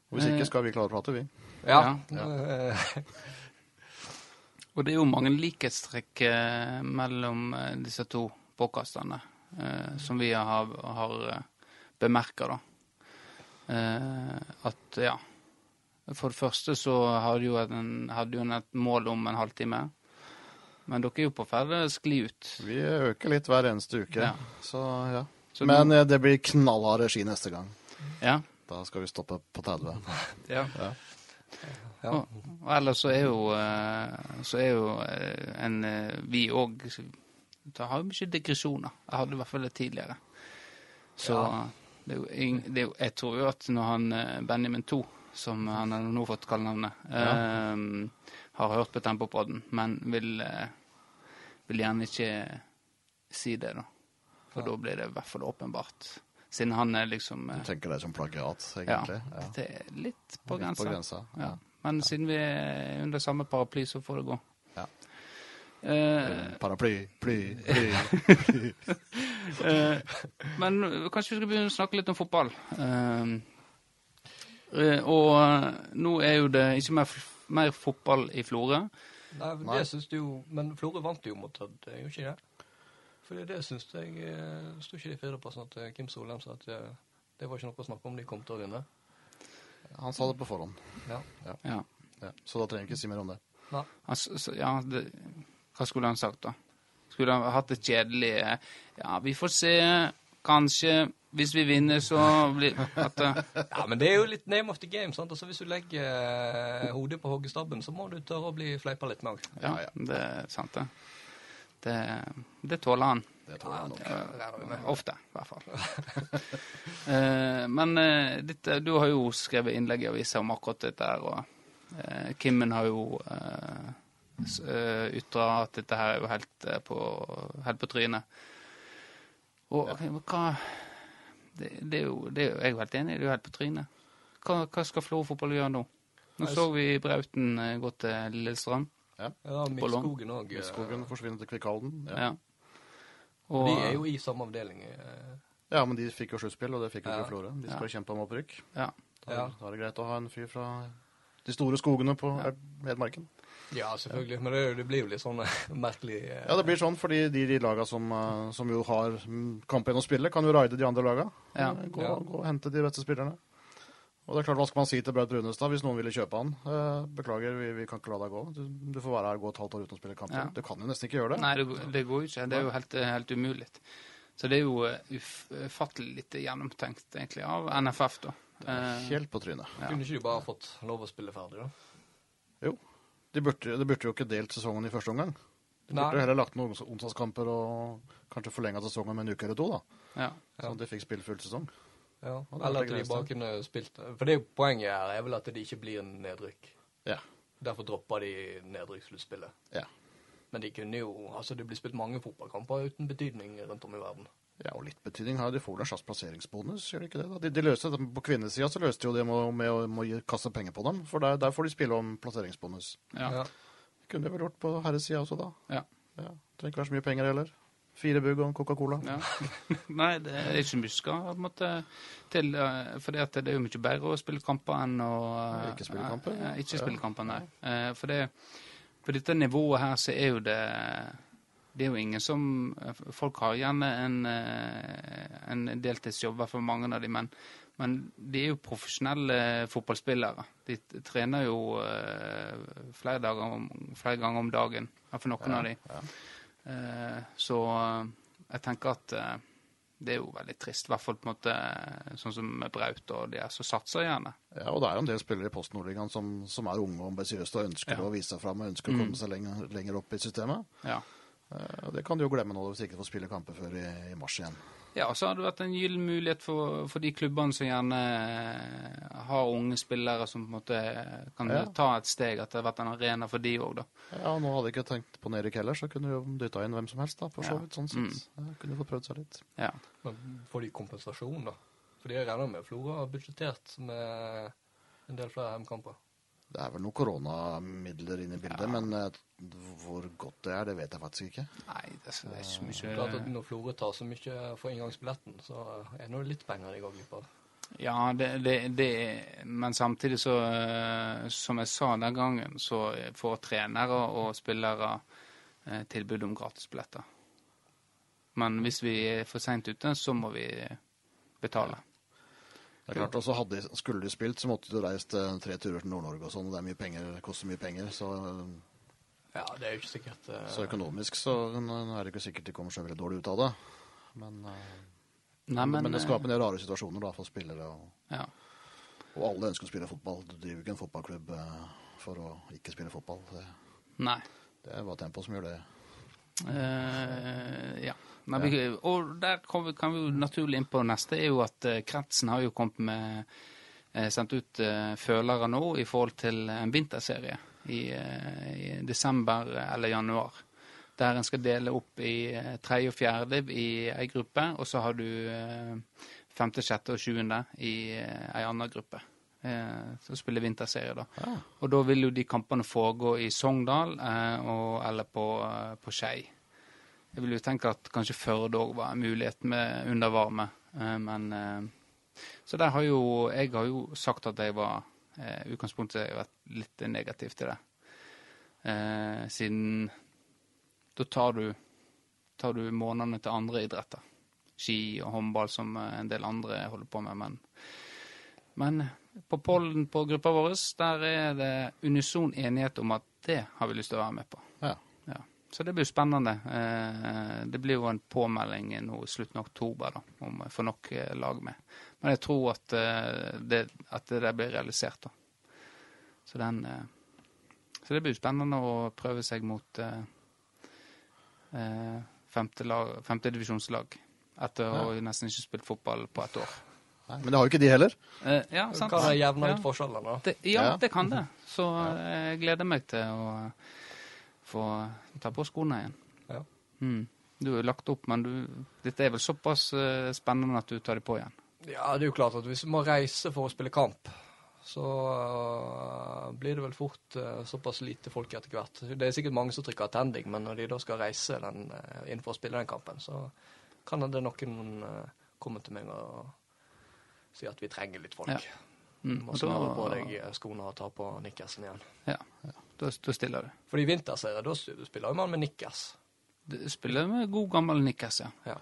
Og hvis Eh. ikke skal vi klare å prate, vi. Ja. Ja. Eh, Og det er jo mange likhetstrekk eh, mellom eh, disse to påkastene eh, som vi har, har eh, bemerka, da. Eh, at ja. For det første så hadde jo en, hadde jo en et mål om en halvtime. Men dere er jo på å skli ut. Vi øker litt hver eneste uke. Ja. Så ja. Så Men eh, det blir knallhard regi neste gang. Ja. Da skal vi stoppe på 30. ja. Ja. Ja. Og, og ellers så er jo, eh, så er jo eh, en Vi òg har jo mye digresjoner. Jeg hadde i hvert fall det tidligere. Så Ja. det er jo, det er jo Jeg tror jo at når han Benjamin 2, som han har nå fått kallenavnet, eh, har hørt på Tempopodden, men vil, eh, vil gjerne ikke si det, da. For da blir det i hvert fall åpenbart. Siden han er liksom eh, Du tenker det som plagiat, egentlig? Ja. det er litt på Litt grensa. på grensa. Ja. Men siden vi er under samme paraply, så får det gå. Ja. Uh, Paraply, ply, ply. ply. men kanskje vi skal begynne å snakke litt om fotball. Eh, eh, og eh, nå er jo det ikke mer, mer fotball i Florø. Nei, men Nei. det syns du jo Men Florø vant jo mot Tødd, gjorde ikke det? For det syns jeg eh, Sto ikke det i fjerdeplassen at eh, Kim Solheim sa at eh, det var ikke noe å snakke om, de kom til å vinne? Han sa det på forhånd, Ja. Ja. ja. så da trenger vi ikke si mer om det. S- ja det, hva skulle han sagt, da? Skulle han hatt det kjedelig eh, Ja, vi får se. Kanskje. Hvis vi vinner, så blir at, eh, ja, men det er jo litt name of the game. sant? Altså Hvis du legger eh, hodet på hoggestabben, så må du tørre å bli fleipa litt med. Ja, det er sant, det. Det, det tåler han. Det tåler han nok. Ofte, i hvert fall. Eh, men dette, du har jo skrevet innlegg i avisa om akkurat dette her, og eh, Kimmen har jo uh, ytra at dette her er jo helt på, helt på trynet. Og hva det, det, er jo, det er jo jeg er jo helt enig i, det er jo helt på trynet. Hva, hva skal Florø fotball gjøre nå? Nå så vi Brauten eh, gå til Lillestrøm. Ja, ja Midtskogen òg. Midtskogen forsvinner til Kvikalden. Ja. Ja. Og, De er jo i samme avdeling. eh, ja, men de fikk jo sluttspill, og det fikk jo Ja. ikke Florø. De skal Ja. kjempe om opprykk. ja. Da, da er det greit å ha en fyr fra de store skogene på Ja. Hedmarken. Ja, selvfølgelig. Men det, det blir jo litt sånn eh, merkelig eh, Ja, det blir sånn fordi de, de laga som, eh, som jo har kamp igjen å spille, kan jo raide de andre laga. Ja. Gå, Ja. gå og hente de beste spillerne. Og det er klart, Hva skal man si til Braut Brunestad hvis noen ville kjøpe han? Eh, beklager, vi, vi kan ikke la deg gå. Du, du får være her og gå et halvt år uten å spille kamp. Ja. Du kan jo nesten ikke gjøre det. Nei, det, går- det går jo ikke. Det er jo helt, helt umulig. Så det er jo eh, ufattelig lite gjennomtenkt, egentlig, av NFF, da. Helt på trynet. ja. Kunne ikke du bare fått lov å spille ferdig, da? De burde, de burde jo ikke delt sesongen i første omgang. De Nei. burde heller lagt noen onsdagskamper og kanskje forlenga sesongen med en uke eller to. da. ja. Så de fikk spilt full sesong. Ja. Eller at de bare kunne spilt For det er jo poenget her er vel at det ikke blir nedrykk. Ja. Derfor dropper de nedrykkssluttspillet. Ja. Men de kunne jo Altså, det blir spilt mange fotballkamper uten betydning rundt om i verden. Ja, og litt betydning har de. får vel en slags plasseringsbonus, gjør de ikke det? da? De, de løste det På kvinnesida så løste de jo det med, med å med å kaste penger på dem, for der, der får de spille om plasseringsbonus. ja. Det kunne de vel gjort på herresida også, da. Ja. ja. Trenger ikke være så mye penger heller. Fire bugg og en Coca-Cola. ja. Nei, det er ikke mye skal på en måte til. eh, For det er jo mye bedre å spille kamper enn å eh, Ikke spille kamper, eh, ja. Ikke spille kamper, nei. Eh, For det på dette nivået her så er jo det det er jo ingen som Folk har gjerne en, eh, en deltidsjobb, i fall mange av de, men, men de er jo profesjonelle fotballspillere. De trener jo eh, flere, dager om, flere ganger om dagen, i hvert fall noen av de. Ja. Eh, Så eh, jeg tenker at eh, det er jo veldig trist, i hvert fall på en måte eh, sånn som med Braut og de her som satser gjerne. Ja, og det er jo en del spillere i Post Nordligaen som, som er unge og ambisiøse og ønsker Ja. å vise seg fram og ønsker å Mm. komme seg lenger, lenger opp i systemet. Ja. Eh, og det kan du jo glemme nå hvis du ikke får spille kamper før i, i mars igjen. Ja, så har det vært en gyllen mulighet for, for de klubbene som gjerne eh, har unge spillere som på en måte kan Ja. ta et steg, at det har vært en arena for de òg, da. Ja, nå hadde jeg ikke tenkt på Nerik heller, så kunne du jo dytta inn hvem som helst, da, for så vidt. sånn sett. Mm. kunne fått prøvd seg litt. Ja. Men får de kompensasjon, da? For de regner med Flora har budsjettert med en del flere hjemmekamper. Det er vel noen koronamidler inne i bildet, Ja. men eh, hvor godt det er, det vet jeg faktisk ikke. Nei, det er, det er ikke Klart at mye Når Florø tar så mye for inngangsbilletten, så er det nå litt penger de går glipp av. Ja, det, det, det Men samtidig så eh, Som jeg sa den gangen, så får trenere og spillere eh, tilbud om gratisbilletter. Men hvis vi er for seint ute, så må vi betale. Det er klart, også hadde, Skulle de spilt, så måtte de reist eh, tre turer til Nord-Norge og sånn, det er mye penger, koster mye penger. Så, Ja, det er jo ikke sikkert Uh... så økonomisk så er det ikke sikkert de kommer så veldig dårlig ut av det. Men, uh, Nei, men, men, det eh, skaper en del rare situasjoner da, for spillere. Og, Ja. og alle ønsker å spille fotball. Du driver ikke en fotballklubb uh, for å ikke spille fotball. Det, Nei. det er bare Tempo som gjør det. Eh, ja. Men vi, og der kan vi, kan vi jo naturlig inn på neste, er jo at kretsen har jo kommet med Sendt ut følere nå i forhold til en vinterserie i, eh, i desember eller januar. Der en skal dele opp i eh, tredje og fjerde i ei gruppe, og så har du eh, femte, sjette og sjuende i eh, ei anna gruppe. Eh, som spiller vinterserie, da. Ja. Og da vil jo de kampene foregå i Sogndal eh, og, eller på, eh, på Skei. Jeg vil jo tenke at kanskje Førde òg var en mulighet med undervarme, eh, men eh, Så der har jo Jeg har jo sagt at jeg var eh, utgangspunktet har jeg vært litt negativ til det. Eh, siden da tar du, tar du månedene til andre idretter. Ski og håndball, som eh, en del andre holder på med. Men, men på pollen på gruppa vår, der er det unison enighet om at det har vi lyst til å være med på. Ja. Ja. Så det blir spennende. Eh, det blir jo en påmelding nå i slutten av oktober da, om jeg får nok eh, lag med. Men jeg tror at, eh, det, at det der blir realisert. da. Så, den, eh, så det blir spennende å prøve seg mot eh, eh, femte, etter. Etter å nesten ikke spilt fotball på et år. Nei, men det har jo ikke de heller. Eh, ja, sant. Kan det jevne ut forskjellene, da? Det, ja, Ja. det kan det. Så jeg gleder meg til å få ta på skoene igjen. Ja. Mm. Du har jo lagt opp, men du, dette er vel såpass spennende at du tar det på igjen. Ja, det er jo klart at hvis du må reise for å spille kamp, så uh, blir det vel fort uh, såpass lite folk etter hvert. Det er sikkert mange som trykker attending, men når de da skal reise den, uh, inn for å spille den kampen, så kan det noen komme til meg og si at vi trenger litt folk. Ja. Mm. Må du på deg skoene og ta på nikkersen igjen. ja, da, da stiller du. For i vinterserie, da spiller man med nikkers. Du spiller med god gammel nikkers, ja. Ja.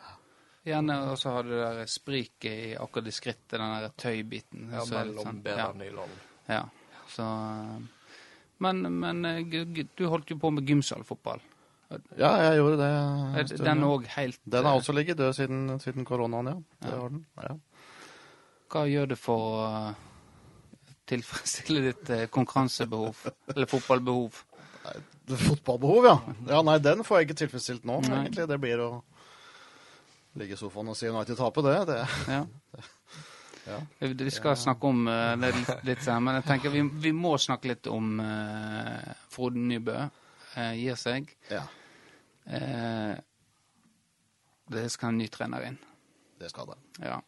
Gjerne og så har du det der spriket i akkurat i skrittet, den der tøybiten. Ja, mellom sånn- bedre ja. enn nylon. Ja, så eh, Men, men eh, du holdt jo på med gymsalfotball. Ja, jeg gjorde det. Den ja. òg helt Den har eh, også ligget død siden, siden koronaen, ja. Det Ja. har den. Ja. Hva gjør det for å tilfredsstille ditt eh, konkurransebehov, eller fotballbehov? Fotballbehov, ja. Ja, Nei, den får jeg ikke tilfredsstilt nå, Nei. egentlig. Det blir å ligge i sofaen og si United taper, det. det. Ja. Ja. Vi skal snakke om uh, det litt, senere, men jeg tenker vi, vi må snakke litt om uh, Frode Nybø uh, gir seg. ja. Uh, det skal en ny trener inn. Det skal det. Ja.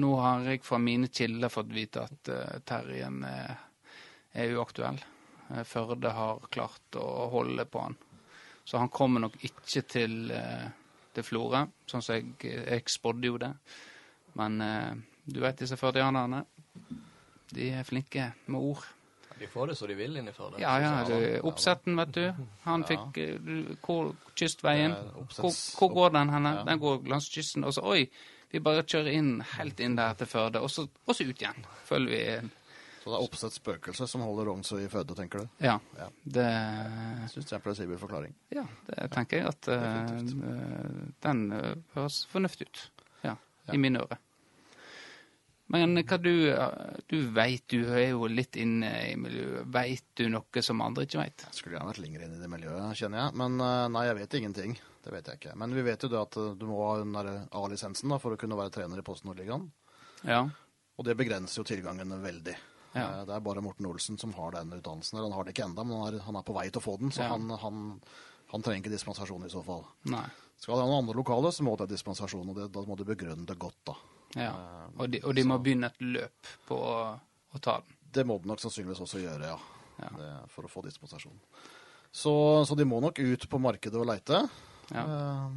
Nå har jeg fra mine kilder fått vite at Terjen er, er uaktuell. Førde har klart å holde på han. Så han kommer nok ikke til, til Florø, sånn som jeg, jeg spådde jo det. Men eh, du vet disse førdianerne. De er flinke med ord. De får det så de vil inni i det. Ja, ja. Det, oppsetten, vet du. Han Ja. fikk eh, hvor, Kystveien. Hvor, hvor går den henne? Ja. Den går langs kysten. Og så oi, vi bare kjører inn helt inn der til Førde, og så, og så ut igjen. Følger vi Så det er oppsett spøkelse som holder Rognsø i føde, tenker du? Ja. Ja. Det, Jeg syns det er en plausibel forklaring. ja, det tenker jeg at uh, den eh, høres fornuftig ut. Ja, Ja. i mine ører. Men hva du eh, Du veit, du er jo litt inne i miljøet. Veit du noe som andre ikke veit? Skulle gjerne vært lenger inn i det miljøet, kjenner jeg. Men nei, jeg vet ingenting. Det vet jeg ikke. Men vi vet jo det at du må ha den A-lisensen for å kunne være trener i Post Nordligaen. Ja. Og det begrenser jo tilgangen veldig. Ja. Eh, Det er bare Morten Olsen som har den utdannelsen. eller Han har det ikke enda, men han er, han er på vei til å få den, så Ja. han, han, han trenger ikke dispensasjon i så fall. Nei. Skal det ha noen andre lokaler, så må det ha dispensasjon, og det, da må du begrunne det godt, da. Ja. Eh, Og de, og de må begynne et løp på å, å ta den. Det må de nok sannsynligvis også gjøre, ja. Ja. Det, for å få dispensasjon. Så, så de må nok ut på markedet og leite. Ja. Har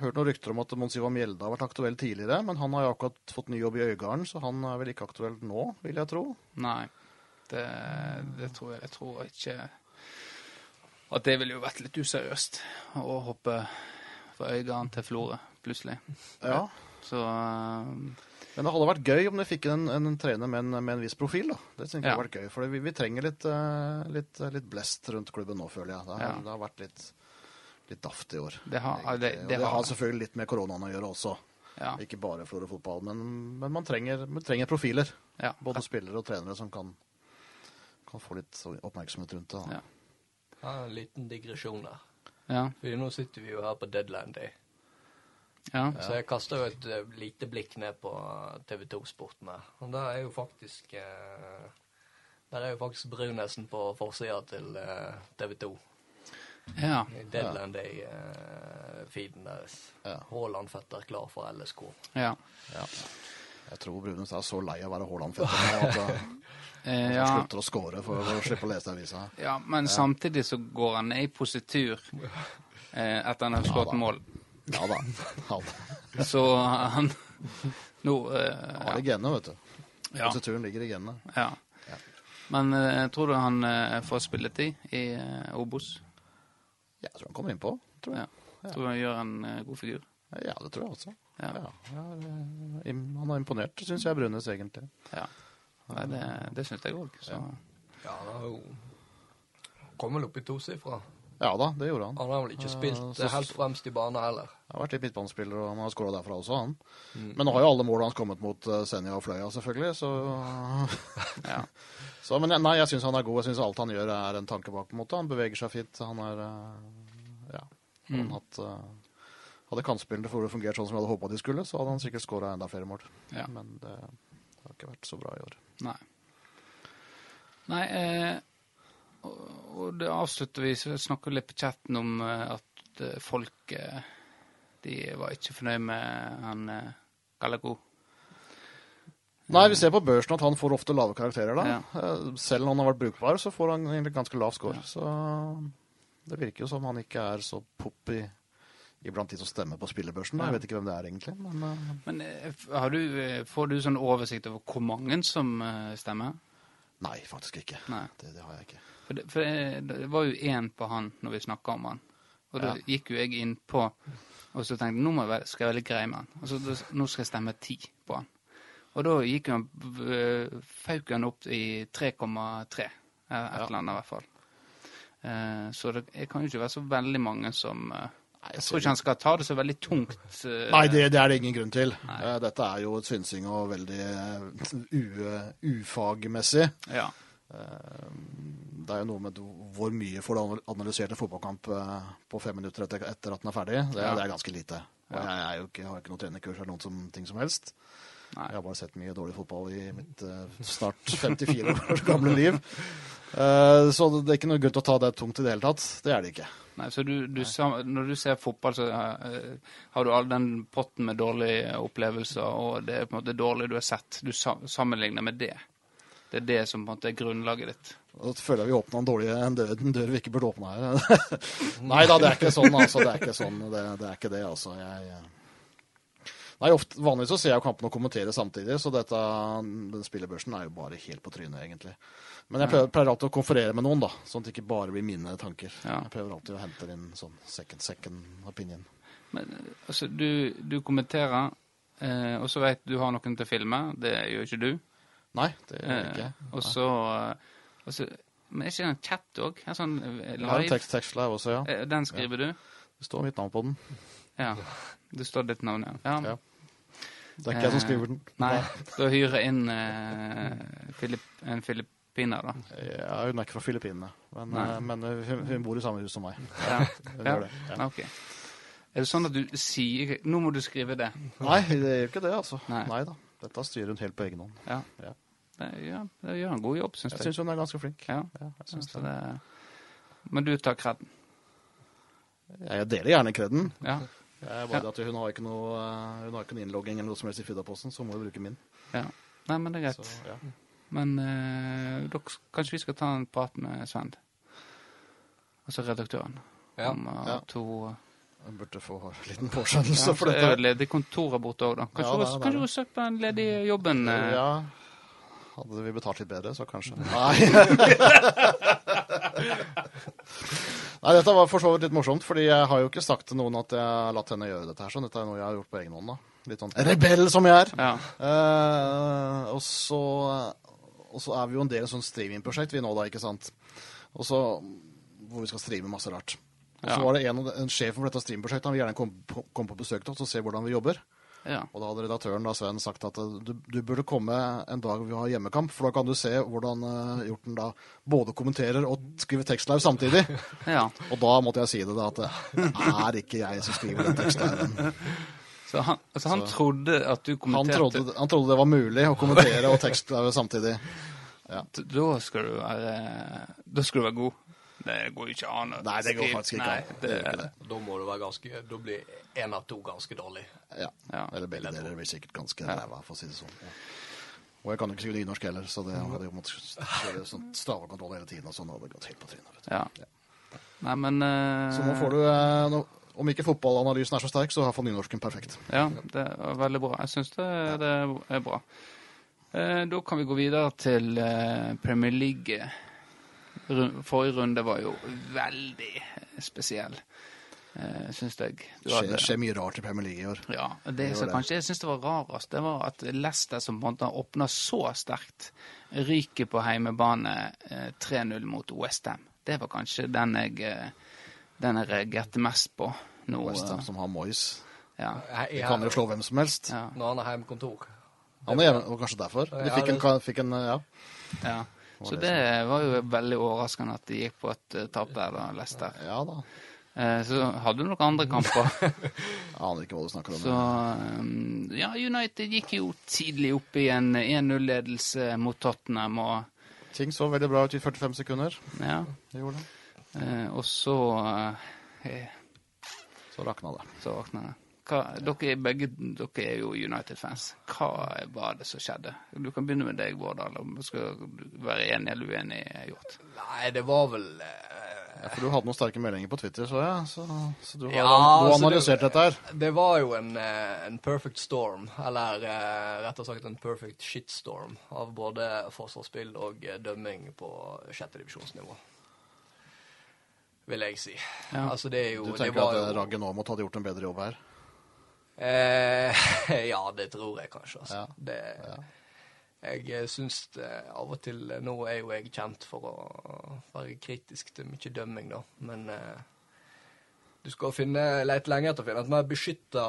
hørt noen rykter om at Mons Ivar Mjelde har vært aktuell tidligere, men han har jo akkurat fått ny jobb i Øygarden, så han er vel ikke aktuell nå, vil jeg tro. Nei, det, det tror jeg, jeg tror ikke At det ville jo vært litt useriøst å hoppe fra Øygarden til Florø plutselig. Ja. Så eh, Men det hadde vært gøy om du fikk en, en trener med en, med en viss profil. da. Det synes jeg Ja. hadde vært gøy, for vi, vi trenger litt, eh, litt, litt blest rundt klubben nå, føler jeg. Det har, Ja. det har vært litt, litt daft i år. det har, det, det det har har selvfølgelig litt med koronaen å gjøre også. ja, Ikke bare Florø fotball, men, men man, trenger, man trenger profiler. ja, Både spillere og trenere som kan, kan få litt oppmerksomhet rundt det. da. Ja. Ja, en liten digresjon der. ja, For nå sitter vi jo her på deadline day. ja. Så jeg kaster jo et eh, lite blikk ned på TV 2-sporten her. Og der er jo faktisk eh, Der er jo faktisk Brunesen på forsida til eh, TV 2. Ja. Deadland Day-feeden deres. Ja. Haaland fetter klar for LSK. Ja. Jeg tror Brunes er så lei av å være Haaland-fetter at Eh, han ja. slutter å score for å slippe å lese avisa. ja, men samtidig så går han ned i positur eh, etter han har skåret da. mål. Ja da. Han Så han Nå uh, har det genet genene, vet du. ja. Posituren ligger i genene. ja. Ja. Men uh, tror du han uh, får spilletid i uh, Obos? Jeg tror han kommer innpå. Tror jeg. Ja. Tror du han gjør en eh, god figur? Ja, det tror jeg også. Ja. Ja, ja, det- im- han har imponert, syns jeg, Brunes, egentlig. ja. Nei, det, det syns jeg òg. Så Ja, han har jo vel opp i tosifra. Ja da, det gjorde han. Han har vel ikke spilt så- eh, helt fremst i banen heller. Han har vært litt midtbanespiller, og han har skåra derfra også, han. Mm. Men nå har jo alle målene hans kommet mot uh, Senja og Fløya, selvfølgelig, så, ja. så Men nei, jeg syns han er god. Jeg syns alt han gjør, er en tanke bak. på en måte. Han beveger seg fint. Han er uh, Ja. Hadde mm. hatt uh, Hadde kantspillene for det fungert sånn som jeg hadde håpa de skulle, så hadde han sikkert skåra enda flere mål. Ja. Men det har ikke vært så bra i år. Nei. Nei, eh, og, det avslutter vi, så snakker vi litt på chatten om eh, at eh, folk eh, De var ikke fornøyd med han Gallego. Nei, vi ser på børsen at han får ofte lave karakterer, da. Ja. Selv om han har vært brukbar, så får han egentlig ganske lav score. Så det virker jo som han ikke er så poppy iblant de som stemmer på spillebørsen. Da. Jeg vet ikke hvem det er, egentlig. Men Men har du, får du sånn oversikt over hvor mange som stemmer? nei, faktisk ikke. Nei. Det, det har jeg ikke. For det, for det, det var jo én på han når vi snakka om han. Og da Ja. gikk jo jeg innpå og så tenkte jeg, nå jeg være, skal jeg være litt grei med han. Og så da, nå skal jeg stemme ti på han. Og da gikk han, v- fauk han opp i 3,3. eh, Et eller annet i hvert fall. Eh, så det jeg kan jo ikke være så veldig mange som eh, Nei, Jeg tror ikke han skal ta det så veldig tungt. eh, Nei, det, det er det ingen grunn til. Eh, Dette er jo et synsing og veldig eh, ufagmessig. Ja. Eh, Det er jo noe med hvor mye får du analysert en fotballkamp eh, på fem minutter etter, etter at den er ferdig. Det, Ja. det er ganske lite. Ja. jeg, ikke, jeg har ikke noe trenerkurs eller noen som, ting som helst. Nei. Jeg har bare sett mye dårlig fotball i mitt eh, snart 54 år gamle liv. Så det er ikke noe grunn til å ta det tungt i det hele tatt. Det er det ikke. Nei, så du, du, når du ser fotball, så har du all den potten med dårlige opplevelser, og det er på en måte dårlig du har sett. Du sammenligner med det. Det er det som på en måte er grunnlaget ditt. Da føler jeg vi åpna en dårlig en dør, en dør vi ikke burde åpne her. Nei da, det er ikke sånn, altså. Det er ikke sånn. Det, det er ikke det, altså. Jeg, eh, Nei, ofte, Vanligvis så ser jeg kampene kampen og kommenterer samtidig, så dette, den spillebørsen er jo bare helt på trynet, egentlig. Men jeg pleier, pleier alltid å konferere med noen, da, sånn at det ikke bare blir mine tanker. Ja. Jeg prøver alltid å hente inn sånn second, second opinion. Men eh, altså, du, du kommenterer, eh, og så vet du har noen til å filme. Det gjør ikke du. Nei, det gjør jeg Eh, ikke. og så eh, og så- Men er ikke det en chat òg? En sånn live? Jeg har en live? tekst, live også, ja. Eh, Den skriver du? Det står mitt navn på den. Ja. Det står ditt navn, ja. ja. Ja. Det er ikke jeg som Eh, skriver den. Nei, da hyrer jeg inn eh, Filip, en filippiner, da. Ja, hun er ikke fra Filippinene, men, eh, men eh, hun, hun bor i samme hus som meg. Ja. Hun Ja. gjør det. Ja. Ok. Er det sånn at du sier Nå må du skrive det. Nei, det gjør ikke det, altså. Nei. Nei, da. Dette styrer hun helt på egen hånd. Ja. Ja. Det, gjør en god jobb, syns Jeg jeg. syns hun er ganske flink. Ja, Ja, jeg, synes det. det. Men du tar kreden. jeg deler gjerne kreden. Ja. Er bare at hun har ikke noe, eh, hun har ikke noe innlogging eller noe som helst i Fidaposten, så må hun bruke min. ja. Nei, men det er greit. Så, ja. Men eh, dere, kanskje vi skal ta en prat med Svend? Altså redaktøren. Ja. Om uh, Ja. to Hun burde få en liten ja, påskjønnelse for så er det dette. ledig kontoret borte òg, da. Kanskje Ja, hun- er hun søker på den ledige jobben? eh, Ja. Hadde vi betalt litt bedre, så kanskje. Nei. Nei, dette var for så vidt litt morsomt, fordi jeg har jo ikke sagt til noen at jeg har latt henne gjøre dette her. Så dette er noe jeg har gjort på egen hånd, da. Litt sånn rebell som jeg er. Ja. Eh, og, så, og så er vi jo en del av et sånt streamingprosjekt vi nå, da, ikke sant. Og så, hvor vi skal streame masse rart. Og så Ja. var det en, en sjef for dette streamprosjektet han vil gjerne komme på, komme på besøk til oss og se hvordan vi jobber. Ja. Og da hadde redaktøren da, Sven sagt at eh, du, du burde komme en dag vi har hjemmekamp, for da kan du se hvordan uh, Hjorten da både kommenterer og skriver tekstlive samtidig. ja. Og da måtte jeg si det, da, at det er ikke jeg som skriver den tekstliven. Så han, altså han Så- trodde at du Han kommenterte trodde, han trodde det var mulig å kommentere og tekstlive samtidig. Da skal du være Da skal du være god. Det går jo ikke an. Nei, det går faktisk ikke an. Det det. Da må det være ganske Da blir én av to ganske dårlig. Ja. Ja. Eller begge deler blir sikkert ganske ræva, for å si det sånn. Ja. Og jeg kan jo ikke skrive nynorsk heller, så det hadde jo måttet kjøre sånn stavekontroll hele tiden og sånn, og det gått helt på trynet. vet du. Ja. Nei, men Uh... Så nå får du uh, no, Om ikke fotballanalysen er så sterk, så har fått nynorsken perfekt. Ja, det er veldig bra. Jeg syns det, det er bra. Eh, da kan vi gå videre til eh, Premier League. Forrige runde var jo veldig spesiell, uh, syns jeg. Det skjer, hadde- skjer mye rart i Premier League i år. Ja, det Det som kanskje jeg syns det var rarest, det var at Leicester, som på en måte åpna så sterkt, ryker på heimebane eh, 3-0 mot Westham. Det var kanskje den jeg, eh, den jeg reagerte mest på nå. West eh, som har Moyes. Ja. De kan jo slå hvem som helst. Ja. Når han har hjemmekontor. Han er hjemme, og kanskje derfor. De fikk en, fikk en ja. ja. Så det det var jo veldig overraskende at de gikk på et eh, tap der, da, Leicester. ja da. Eh, så hadde du noen andre kamper. Jeg aner ikke hva du snakker om. Så um, ja, United gikk jo tidlig opp i en 1-0-ledelse mot Tottenham, og Ting så veldig bra ut i 45 sekunder. ja. Det gjorde det. Eh, og så eh, Så rakna det. Så rakna jeg. Hva, dere, er begge dere er jo United-fans. Hva var det som skjedde? Du kan begynne med deg, Vårdal. Om du skal være enig eller uenig. gjort. Nei, det var vel eh, Ja, for du hadde noen sterke meldinger på Twitter, så jeg. Så, så du har, Ja, du har altså, analysert det- dette her. Det var jo en, eh, en perfect storm, eller eh, rett og slett en perfect shitstorm, av både forsvarsspill og dømming på sjette divisjonsnivå. Vil jeg si. Ja. Altså, det er jo Du det tenker var at eh, jo- måtte hadde gjort en bedre jobb her? Eh, ja, det tror jeg kanskje. Altså. Ja, Det, Jeg eh, syns det av og til eh, Nå er jo jeg kjent for å være kritisk til mye dømming, da, men eh, du skal finne, lete lenge etter å finne et mer beskytta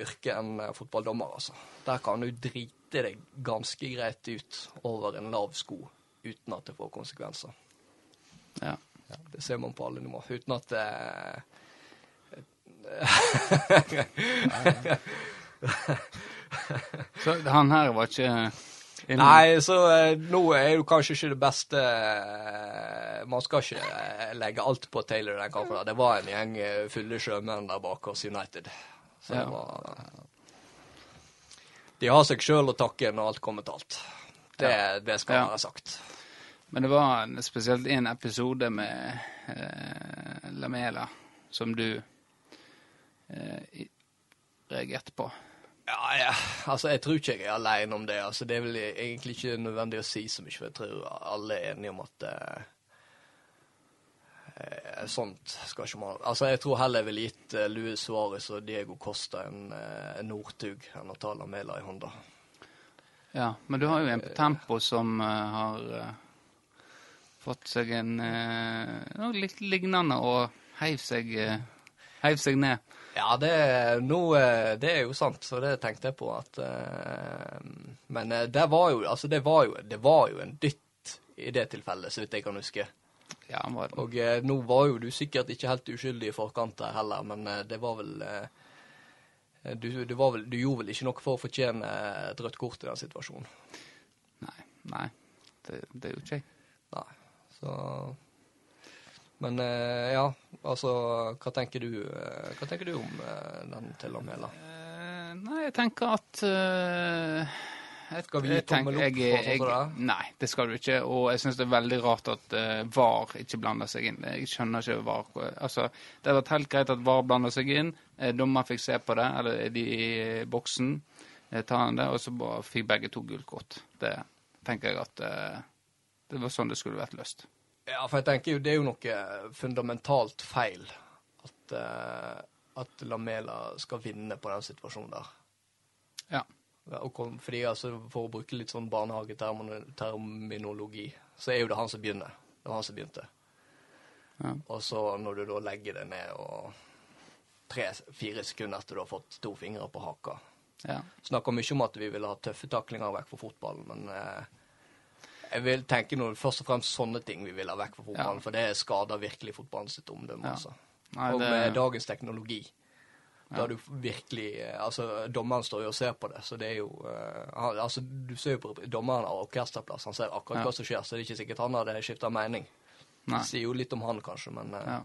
yrke enn fotballdommer, altså. Der kan du drite deg ganske greit ut over en lav sko uten at det får konsekvenser. Ja. Det ser man på alle nivåer. Uten at eh, Så han her var ikke inn- Nei, så eh, nå er jo kanskje ikke det beste eh, Man skal ikke eh, legge alt på Taylor den kampen. Det var en gjeng eh, fulle sjømenn der bak oss United. Så Ja. det var De har seg sjøl å takke når alt kommer til alt. Det, det skal Ja. være sagt. Men det var en, spesielt en episode med eh, Lamela som du eh, reagerte på. Ja, ja, altså jeg tror ikke jeg er alene om det. altså Det er vel egentlig ikke nødvendig å si så mye, for jeg tror alle er enige om at eh, eh, sånt skal ikke man Altså Jeg tror heller jeg ville gitt eh, Luis Suárez og Diego Costa en, eh, en Northug enn å ta Lamela i hånda. Ja, men du har jo en på tempo som uh, har uh, fått seg en uh, noe litt lignende og heiv seg, eh, heiv seg ned. Ja, det, er det er jo sant, så det tenkte jeg på at uh, Men eh, det var jo altså det var jo, det var jo en dytt i det tilfellet, så vidt jeg kan huske. Ja, han var Og uh, nå var jo du sikkert ikke helt uskyldig i forkant der heller, men uh, det var vel eh, du, du, var vel, du gjorde vel ikke noe for å fortjene et rødt kort i den situasjonen? Nei, nei det, det gjorde ikke jeg. Nei. Så Men eh, ja, altså Hva tenker du, eh, hva tenker du om eh, den til Lamela? Eh, nei, jeg tenker at uh, jeg, Skal vi gi tommel opp for sånn som det? Nei, det skal du ikke. Og jeg syns det er veldig rart at uh, VAR ikke blander seg inn. Jeg skjønner ikke VAR. Altså, det hadde vært helt greit at VAR blander seg inn. Dommer fikk se på det, eller de i boksen. Tar han det, og så fikk begge to gult kort. Det tenker jeg at uh, det var sånn det skulle vært løst. Ja, for jeg tenker jo det er jo noe fundamentalt feil at, eh, at Lamela skal vinne på den situasjonen der. Ja. Kom, fordi altså, For å bruke litt sånn barnehageterminologi, så er jo det han som begynner. Det var han som begynte. Ja. Og så når du da legger det ned og tre-fire sekunder etter du har fått to fingre på haka ja. Snakker mye om at vi vil ha tøffe taklinger vekk fra fotballen, men eh, jeg vil tenke nå først og fremst sånne ting vi vil ha vekk fra fotballen, Ja. for det skader virkelig fotballen sitt omdømme. Ja. altså. Nei, og det- med dagens teknologi. Da du virkelig Altså, dommeren står jo og ser på det, så det er jo uh, Altså, du ser jo på dommeren av orkesterplass, han ser akkurat hva som skjer, så det er ikke sikkert han hadde skifta mening. Nei. Det sier jo litt om han, kanskje, men uh,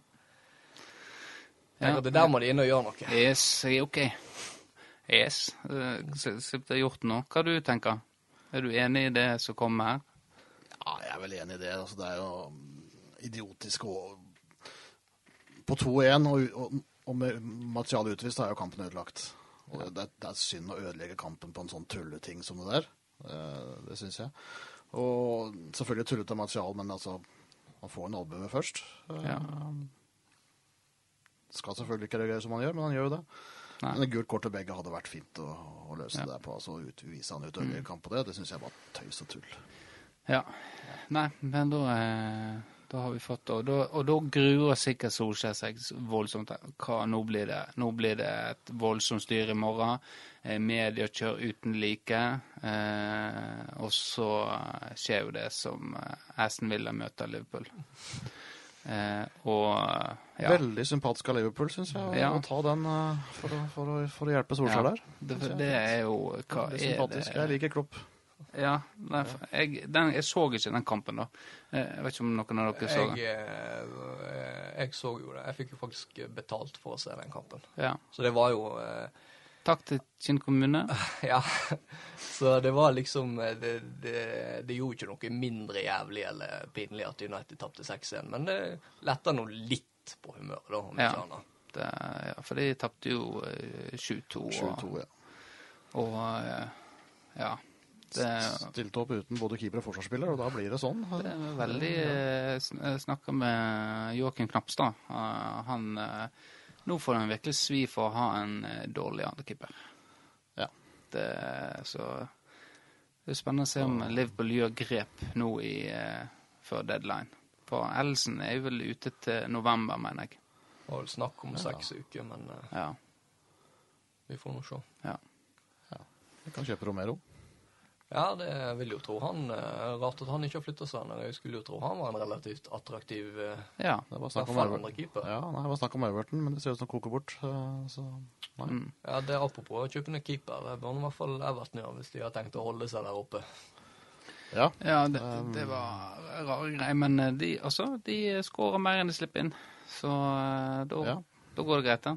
Ja. det der må de inn og gjøre noe. Yes, OK. Yes. Eh, så- så Det er gjort nå. Hva du tenker Er du enig i det som kommer her? Ja, jeg er vel enig i det. Altså, det er jo idiotisk å På 2-1 og, og, og med materiale utvist, er jo kampen ødelagt. Og det, det er synd å ødelegge kampen på en sånn tulleting som det der. Det, Det syns jeg. Og selvfølgelig tullete material, men altså Han får en albue først. Eh, Ja. Skal selvfølgelig ikke reagere som han gjør, men han gjør jo det. Nei. Men gult kort til begge hadde vært fint å, å løse Ja. det der på. Altså utvise han ut ødelegge kamp på det. Det syns jeg var tøys og tull. Ja. Nei, men da, eh, da har vi fått det. Og da, og da gruer sikkert Solskjær seg voldsomt. Hva, nå, blir det, nå blir det et voldsomt styr i morgen. Eh, media kjører uten like. Eh, og så skjer jo det som eh, Aston Villa møter Liverpool. Eh, og ja. Veldig sympatisk av Liverpool, syns jeg, Ja. å ta den for, å, for, å, for å hjelpe Solskjær Ja. der. Det, det er jo Hva er det? Jeg liker Klopp. Ja, nei, jeg, den, jeg så ikke den kampen, da. Eh, Jeg vet ikke om noen av dere så den. Jeg, eh, jeg så jo det. Jeg fikk jo faktisk betalt for å se den kampen. Ja. Så det var jo eh, Takk til Kinn kommune. Ja. Så det var liksom eh, Det, det, det gjorde ikke noe mindre jævlig eller pinlig at United tapte 6-1, men det letta nå litt på humøret, da, om Ja. ikke annet. Det, ja, for de tapte jo eh, 7-2. og- 7-2, ja. Og ja. Det, Stilte opp uten både keeper og forsvarsspiller, og da blir det sånn. det er veldig eh, Jeg snakka med Joakim Knapstad. Eh, Han eh, Nå får han virkelig svi for å ha en eh, dårlig andrekeeper. Ja. Det, så det er spennende å se om Liverpool gjør grep nå i, eh, før deadline. For Ellison er jo vel ute til november, mener jeg. Det var vel snakk om seks uker, men eh, Ja. vi får nå se. ja. Vi kan kjøpe Romero. Ja, det vil jo tro han. eh, Rart at han ikke har flytta seg. Jeg skulle jo tro han var en relativt attraktiv eh, ja. Det var snakk om keeper. Ja, nei, det var snakk om Everton, men det ser ut som det koker bort. Så nei. Mm. Ja, det er Apropos å kjøpe en keeper. Det bør i hvert fall Everton gjøre hvis de har tenkt å holde seg der oppe. Ja. Ja, det, det var rare greier. Men eh, de, også, de skårer mer enn de slipper inn. Så da, Ja. da går det greit, da.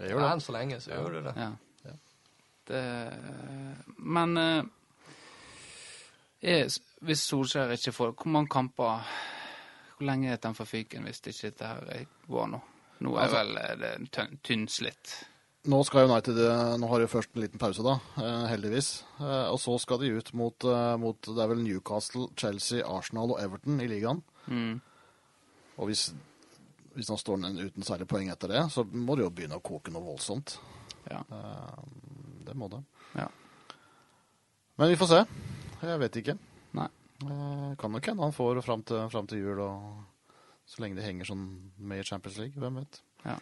Det gjør det. Enn så lenge så gjør du det. Ja. Ja. Det, men er, hvis Solskjær ikke får Hvor mange kamper Hvor lenge er den for får fyken hvis ikke dette her går nå? Nå er Altså- vel eh, det tynn- tynnslitt. Nå skal United eh, Nå har de først en liten pause, da, eh, heldigvis. Og så skal de ut mot, mot Det er vel Newcastle, Chelsea, Arsenal og Everton i ligaen. Mm. Og hvis, hvis han står uten særlig poeng etter det, så må det jo begynne å koke noe voldsomt. Ja. Det må det. ja. Men vi får se. Jeg vet ikke. Nei. Eh, Kan nok hende han får fram til, fram til jul, og så lenge de henger sånn med i Champions League. Hvem vet. Ja.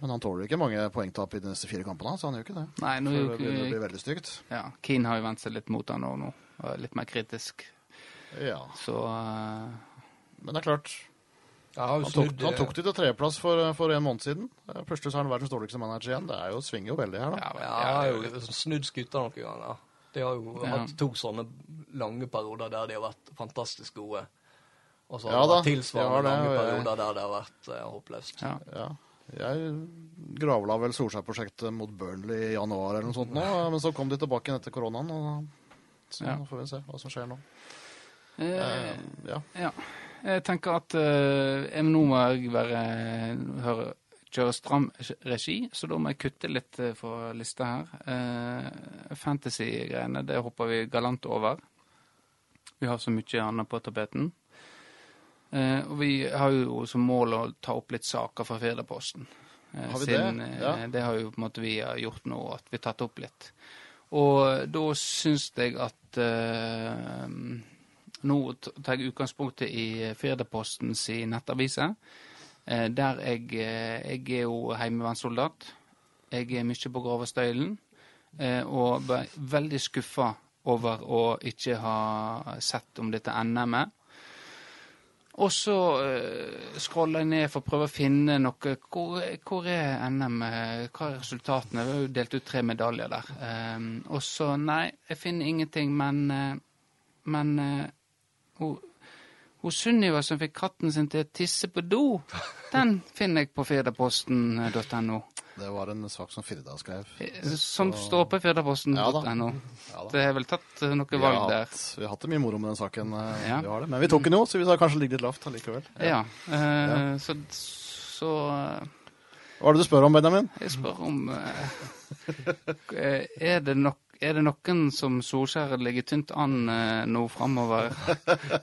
Men han tåler ikke mange poengtap i de neste fire kampene, så han gjør ikke det. Nei, nå For det begynner å bli veldig stygt. ja, Keane har jo vendt seg litt mot han nå, nå. og er Litt mer kritisk. Ja. Så uh... Men det er klart, Ja, han tok, han eh, tok det til tredjeplass for, for en måned siden. Eh, Plutselig så er han verdens dårligste manager igjen. Det er jo, svinger jo veldig her, da. ja, Ja, jeg har jo snudd skuta noen ganger. De har jo Ja. hatt to sånne lange perioder der de har vært fantastisk gode. Og så har Ja det vært tilsvarende det, lange jeg- perioder der det har vært eh, håpløst. ja. Ja. Jeg gravla vel Solskjær-prosjektet mot Burnley i januar eller noe sånt nå, men så kom de tilbake igjen etter koronaen, og så Ja. får vi se hva som skjer nå. Eh, Eh, ja. Ja. Jeg tenker at eh, jeg- nå må jeg være høre, kjøre stram regi, så da må jeg kutte litt for fra lista her. Eh, Fantasy-greiene, det hopper vi galant over. Vi har så mye annet på tapeten. Eh, og vi har jo som mål å ta opp litt saker fra Firdaposten. Eh, Har vi det? siden, eh, Ja. det har jo på en måte vi har gjort nå, at vi har tatt opp litt. Og da syns jeg at eh, Nå tar jeg utgangspunktet i Firdaposten sin nettavise. Eh, der jeg, eh, jeg er jo heimevernssoldat. Jeg er mye på Gravestøylen. Eh, og ble veldig skuffa over å ikke ha sett om dette NM-et. Og så uh, scroller jeg ned for å prøve å finne noe Hvor, hvor er NM? Hva er resultatene? Vi har jo delt ut tre medaljer der. Um, og så Nei, jeg finner ingenting, men Men eh, hun, Sunniva som fikk katten sin til å tisse på do, den finner jeg på firdaposten.no. Det var en sak som Firda skrev. Som står på firdaposten.no. Ja. Ja. Det er vel tatt eh, noe valg har, der. hatt, vi har hatt det mye moro med den saken. eh, Ja. Vi har det. Men vi tok den jo, så vi sa kanskje ligge litt lavt allikevel. Ja. eh, Så, så eh, Hva er det du spør om, Benjamin? jeg spør om uh... Er det nok er det noen som Solskjær ligger tynt an eh, nå framover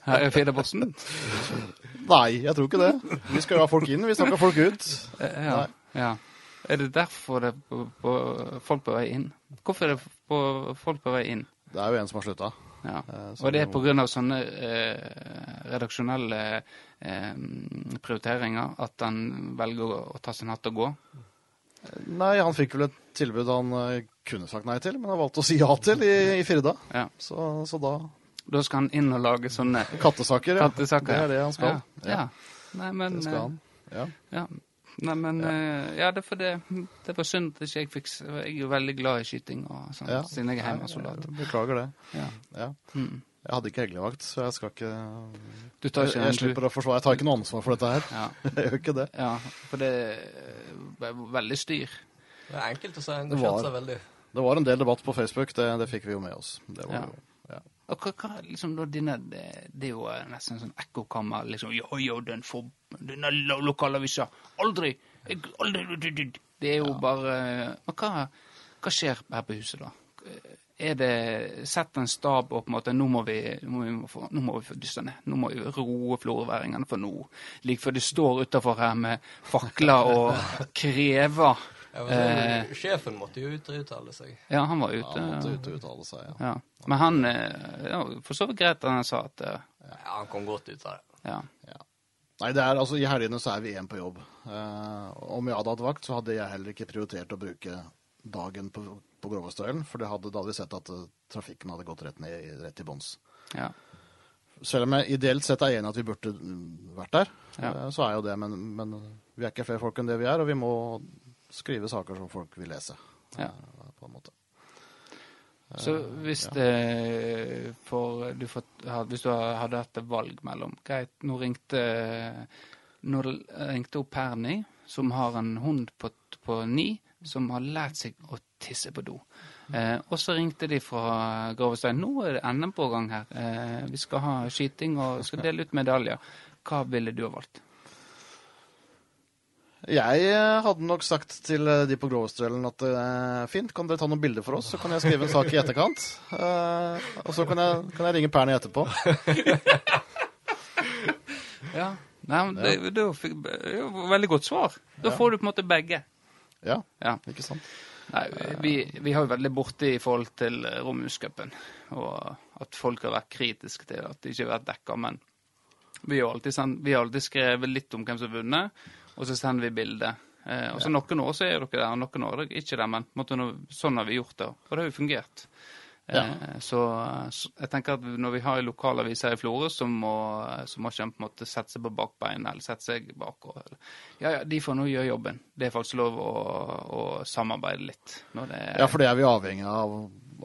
her i Firdaposten? Nei, jeg tror ikke det. Vi skal jo ha folk inn, vi snakker folk ut. Eh, Ja, ja. Er det derfor det er på, på, folk på vei inn? Hvorfor er det på, folk på vei inn? Det er jo en som har slutta. Ja. Eh, Og det er pga. sånne eh, redaksjonelle eh, prioriteringer at han velger å, å ta sin hatt og gå? Nei, han fikk vel et tilbud han eh, kunne sagt nei til, men han valgte å si ja til i, i Firda. Ja. Så, så da Da skal han inn og lage sånne Kattesaker, ja. kattesaker. Det er det han skal. Ja. ja. Nei, men Det skal han. Ja. eh, Ja. Nei, men eh, Ja, det er fordi det var synd at ikke jeg fikk Jeg er jo veldig glad i skyting og sånn, Ja. siden jeg er hjemmesoldat. Jeg Beklager det. Ja. Ja. Mm. Jeg hadde ikke heglevakt, så jeg skal ikke Du tar Jeg, ikke jeg den, slipper å forsvare. Jeg tar ikke noe ansvar for dette her. Ja. Jeg gjør ikke det. ja, for det er veldig styr. Det er enkelt å si Det engasjert var- seg veldig. Det var en del debatt på Facebook, det, det fikk vi jo med oss. Det var Ja. jo, ja. Og hva, hva liksom da dine det, det er jo eh, nesten sånn ekkokammer. Liksom jo, jo, den for denne lo- lokalavisa. Aldri! Jeg, aldri Det er jo bare Men hva, hva skjer her på huset, da? Er det Sett en stab og på en måte Nå må vi, nå må vi, få, nå må vi få dysta ned. Nå må vi roe florværingene, for nå Like før de står utafor her med fakler og krever Ja, men Sjefen måtte jo ut og uttale seg. Ja, han var Ja, ute. han måtte ut og uttale seg, ja. Ja. Men han eh, ja, For så vidt greit at han sa at eh, Ja, han kom godt ut av det. ja. Nei, det er altså, I helgene så er vi én på jobb. Eh, om jeg hadde hatt vakt, så hadde jeg heller ikke prioritert å bruke dagen på, på Grovastølen, for det hadde, da hadde vi sett at eh, trafikken hadde gått rett ned, rett til bunns. ja. Selv om jeg ideelt sett er enig i at vi burde mm, vært der, Ja. eh, så er jo det, men, men vi er ikke flere folk enn det vi er, og vi må skrive saker som folk vil lese. Ja. eh, på en måte. Så hvis det for, du får, Hvis du hadde hatt et valg mellom Greit, nå ringte Nå ringte opp Perny, som har en hund på, på ni, som har lært seg å tisse på do. Eh, og så ringte de fra Gravestein. Nå er det NM på gang her. Eh, vi skal ha skyting og skal dele ut medaljer. Hva ville du ha valgt? Jeg eh, hadde nok sagt til eh, de på Grovestølen at eh, fint, kan dere ta noen bilder for oss, så kan jeg skrive en sak i etterkant. Eh, og så kan jeg, kan jeg ringe Pernie etterpå. Ja. Nei, men det, det, fikk- det jo veldig godt svar. Da får du på en måte begge. Ja, Ja. ikke sant? Nei, vi, vi har jo veldig borte i forhold til eh, og at folk har vært kritiske til at det ikke har vært dekka, men vi har, alltid, sendt- vi har alltid skrevet litt om hvem som har vunnet, og så sender vi bilde. Eh, og så Noen år så er dere der, og noen år er dere ikke der, men måte, sånn har vi gjort det, og det har jo fungert. Ja. Eh, så, så jeg tenker at når vi har en lokalavis her i Florø, så må, så må ikke på en måte sette seg på bakbeina eller sette seg bak. Og, ja, ja, de får nå gjøre jobben. Det er faktisk lov å, å samarbeide litt. Er, Ja, for det er vi avhengig av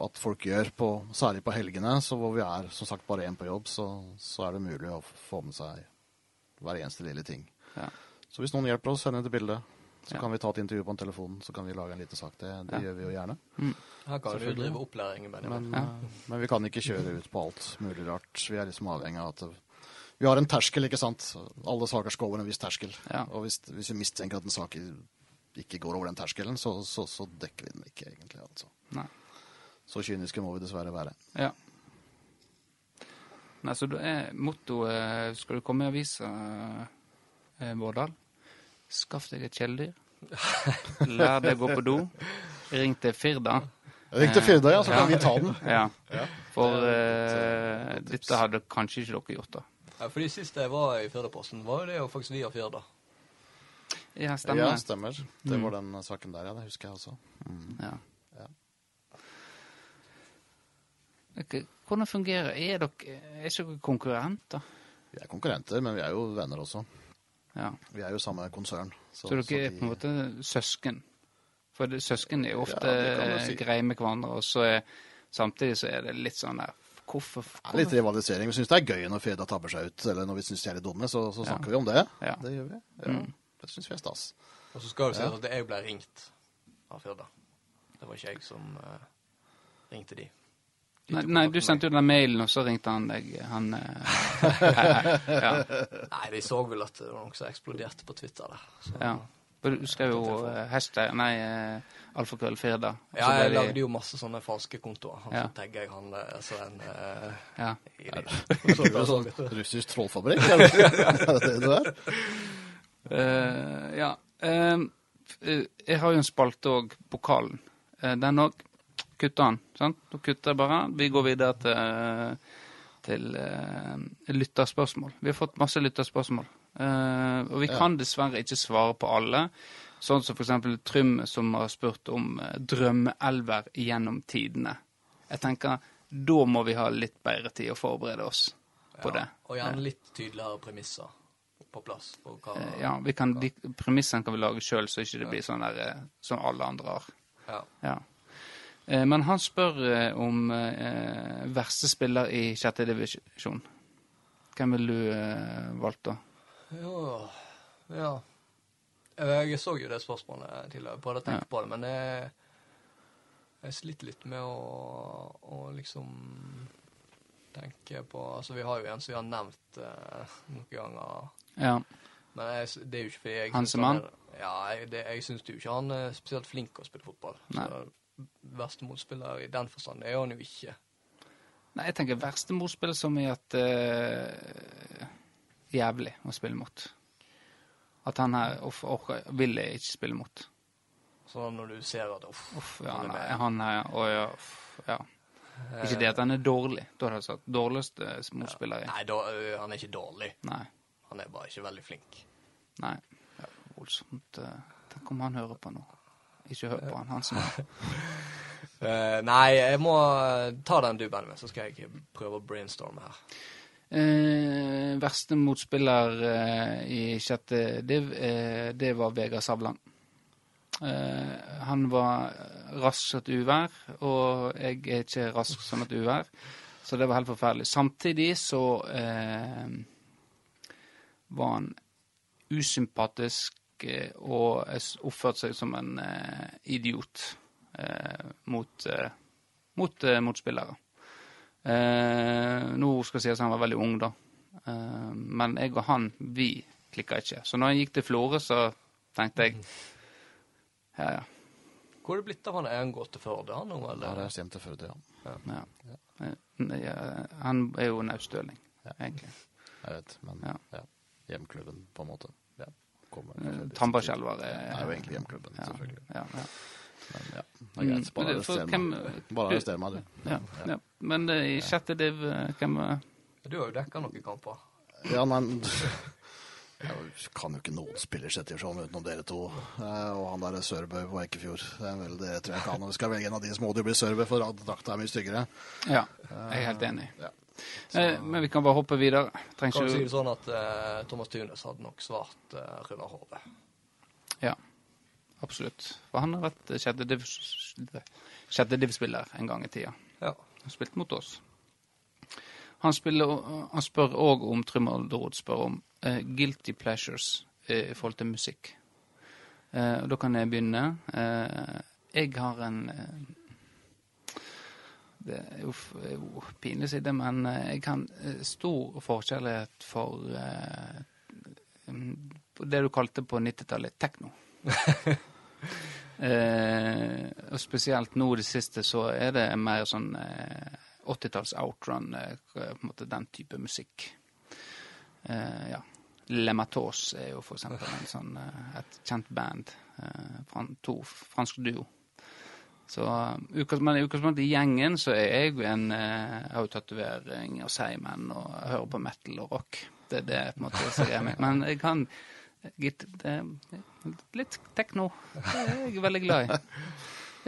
at folk gjør, på, særlig på helgene. Så hvor vi er som sagt bare én på jobb, så, så er det mulig å få med seg hver eneste lille ting. Ja. Så hvis noen hjelper oss, send et bilde. Så Ja. kan vi ta et intervju på en telefon, så kan vi lage en liten sak. Det, det Ja. gjør vi jo gjerne. Her kan du drive opplæring. Benjamin. Men, ja. men vi kan ikke kjøre ut på alt mulig rart. Vi er liksom avhengig av at vi har en terskel, ikke sant. Alle saker skal over en viss terskel. Ja. Og hvis, hvis vi mistenker at en sak ikke går over den terskelen, så, så, så dekker vi den ikke egentlig. altså. Nei. Så kyniske må vi dessverre være. Ja. Nei, så da er mottoet Skal du komme i avisa, eh, Vårdal? Skaff deg et kjæledyr. Lær deg å gå på do. Ring til Firda. Ring til Firda, ja, så kan Ja. vi ta den. Ja. For eh, dette hadde kanskje ikke dere gjort, da. Ja, fordi Sist jeg var i Firdaposten, var jo det jo faktisk via Firda. Ja, stemmer. Ja, stemmer. Det Mm. var den saken der, ja. Det husker jeg også. Ja. Ja. Ok, Hvordan fungerer Er dere er dere konkurrenter? Vi er konkurrenter, men vi er jo venner også. Ja. Vi er jo samme konsern. Så dere er på en måte søsken? For det, søsken er jo ofte Ja, si. greie med hverandre, og så er samtidig så er det litt sånn der hvorfor, er litt rivalisering. Vi syns det er gøy når Freda tabber seg ut, eller når vi syns de er litt dumme, så, så snakker vi om det. Ja. Det gjør vi. Ja. Det syns vi er stas. Og så skal det si at jeg ble ringt av Firda. Det var ikke jeg som uh, ringte de. Nei, nei, du sendte jo den mailen, og så ringte han deg. Han eh, ja. Nei, de så vel at det var noe som eksploderte på Twitter Da. Så. ja. Du skrev jo eh, hashtag Nei, eh, alfakrøll Firda. Ja, jeg de- lagde jo masse sånne falske kontoer. Han Ja. så tagga jeg han altså en uh, Ja. i. Er det sånn russisk trollfabrikk, er det det du er? Uh, ja. Eh, jeg har jo en spalte òg, Pokalen. Eh, den òg kutter han. sant? Da kutter jeg bare. Vi går videre til, til uh, lytterspørsmål. Vi har fått masse lytterspørsmål. Uh, og vi Ja. kan dessverre ikke svare på alle. Sånn som f.eks. Trym, som har spurt om uh, drømmeelver gjennom tidene. Jeg tenker, da må vi ha litt bedre tid å forberede oss på det. Og gjerne litt tydeligere premisser på plass. På hva, Ja, vi kan, de, Premissene kan vi lage sjøl, så ikke det blir sånn der som alle andre har. ja. Ja. Eh, Men han spør eh, om eh, verste spiller i sjette divisjon. Hvem vil du valgt, da? Ja, ja. Jeg så jo det spørsmålet tidligere, prøvde å tenke Ja. på det, men jeg, jeg sliter litt med å, å liksom tenke på Altså, vi har jo en som vi har nevnt eh, noen ganger, Ja. men jeg, det er jo ikke fordi jeg Hans synes som han han? er- Ja, jeg, det, jeg syns jo ikke han er spesielt flink å spille fotball. Nei. Så verste motspiller i den forstand er han jo ikke. Nei, jeg tenker verste motspill som i at uh, Jævlig å spille mot. At han her ork- orker- vil jeg ikke spille mot. Sånn når du ser at uff, Uff, ja, han er han er Å ja, uff, ja. Ikke det at han er dårlig. Da hadde jeg sagt dårligste motspiller Ja. Nei, da, han er ikke dårlig. Nei. Han er bare ikke veldig flink. Nei. Ja, voldsomt. eh, Tenk om han hører på nå. Ikke hør på han, han som Eh, nei, jeg må eh, ta den du, med, så skal jeg prøve å brainstorme her. Uh, Verste motspiller uh, i sjette div, det var Vegard Savland. Eh, han var rask som et uvær, og jeg er ikke rask som et uvær. Så det var helt forferdelig. Samtidig så eh, var han usympatisk og s- oppførte seg som en eh, idiot eh, mot, eh, mot eh, motspillere. Eh, nå skal jeg si at han var veldig ung, da. Eh, men jeg og han, vi klikka ikke. Så når jeg gikk til Florø, så tenkte jeg ja, ja. Hvor er det blitt av han? Er han gått til Førde, han nå, Ja, det er hjem til Førde, ja. ja. Eh, ja, Han er jo naustøling, egentlig. Jeg vet, men Ja. ja. Hjemklubben, på en måte. Kommer Eh, Tambarskjelver Det er jo egentlig hjemklubben, ja, selvfølgelig. Ja, ja. Men ja, det er greit. Bare Mm, arrester hvem- meg. Bare arrester meg, du. ja, ja. Men eh, i sjette div, eh, hvem Du har jo dekka noen kamper. Ja, nei Jeg kan jo ikke noen spiller sjette divisjon utenom dere to. Eh, Og han der Sørbø på Eikefjord. Det er vel det tror jeg kan. Når vi skal velge en av de, så må det jo bli Sørbø, for drakta er mye styggere. Ja, jeg er helt enig. Ja. Eh, Men vi kan bare hoppe videre. Trenger Kan vi si det sånn at uh, Thomas Thunes hadde nok svart uh, Runar Hove. Ja, absolutt. For han har vært sjette div- sjette div-spiller en gang i tida. Ja. Han spilte mot oss. Han, spiller, han spør òg om Trym Alderud spør om uh, guilty pleasures eh, i forhold til musikk. Eh, og da kan jeg begynne. Eh, jeg har en eh, Det er jo, jo pinlig å si det, men eh, jeg kan stor forskjellighet for eh, det du kalte på 90-tallet tekno. Eh, og spesielt nå i det siste så er det mer sånn eh, 80-talls outrun, eh, på en måte den type musikk. Eh, ja. Lematos er jo for eksempel en sånn, eh, et kjent band. Eh, fra to fransk duo. Så, eh, men i utgangspunktet i gjengen så er jeg jo en eh, Jeg har jo tatovering og seigmenn og jeg hører på metal og rock. Det er det på en måte som jeg meg. Men jeg kan gitt, det, litt tekno. Det er jeg veldig glad i.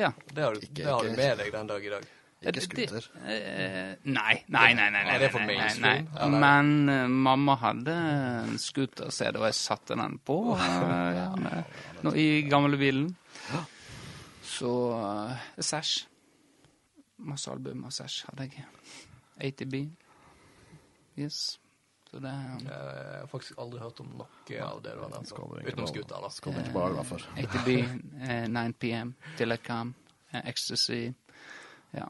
Ja. Det har, du, Ikke- det har du med deg den dag i dag. Ikke skuter? scooter. eh, nei, nei, nei. nei, nei, Er nei, nei, mainstream? nei. Men uh, mamma hadde en scooter-CD, og jeg satte den på uh, ja, med, nå, i gamlebilen. Så uh, Sash. Masse album av Sash hadde jeg. ATB. Yes. Så det Jeg har faktisk aldri hørt om noe av det du har nevnt. Utenom Skuta, da. Skal ikke bare være for. ATB, uh, 9 PM, Telecom, uh, Ecstasy. Ja.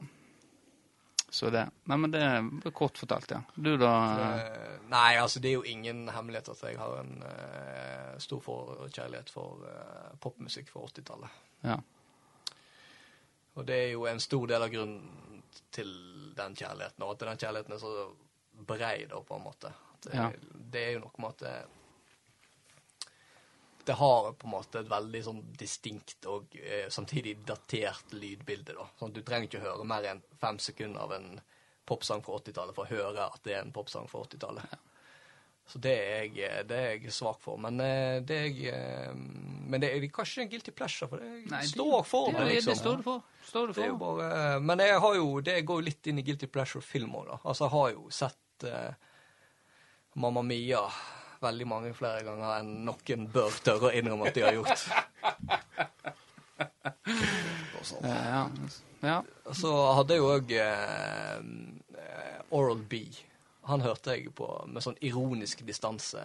Så det. Nei, men det er kort fortalt, ja. Du, da? Eh, Nei, altså det er jo ingen hemmelighet at jeg har en uh, stor forkjærlighet for uh, popmusikk fra 80-tallet. Ja. Og det er jo en stor del av grunnen til den kjærligheten, og at den kjærligheten er så brei, da, på en måte. Det, Ja. det er jo noe med at det, det har på en måte et veldig sånn distinkt og eh, samtidig datert lydbilde, da. Sånn at du trenger ikke høre mer enn fem sekunder av en popsang fra 80-tallet for å høre at det er en popsang fra 80-tallet. Så det er jeg, det er jeg svak for. Men eh, det er jeg eh, Men det er kanskje en guilty pleasure, for det Nei, står jeg for det, det, liksom. det står du for. Står er jo for. bare Men jeg har jo Det går jo litt inn i Guilty Pleasure-film òg, da. Altså, jeg har jo sett uh, Mamma Mia veldig mange flere ganger enn noen bør tørre å innrømme at de har gjort. Og sånn. ja, Ja. ja. Så hadde jeg jo òg eh, eh, Oral B. Han hørte jeg på med sånn ironisk distanse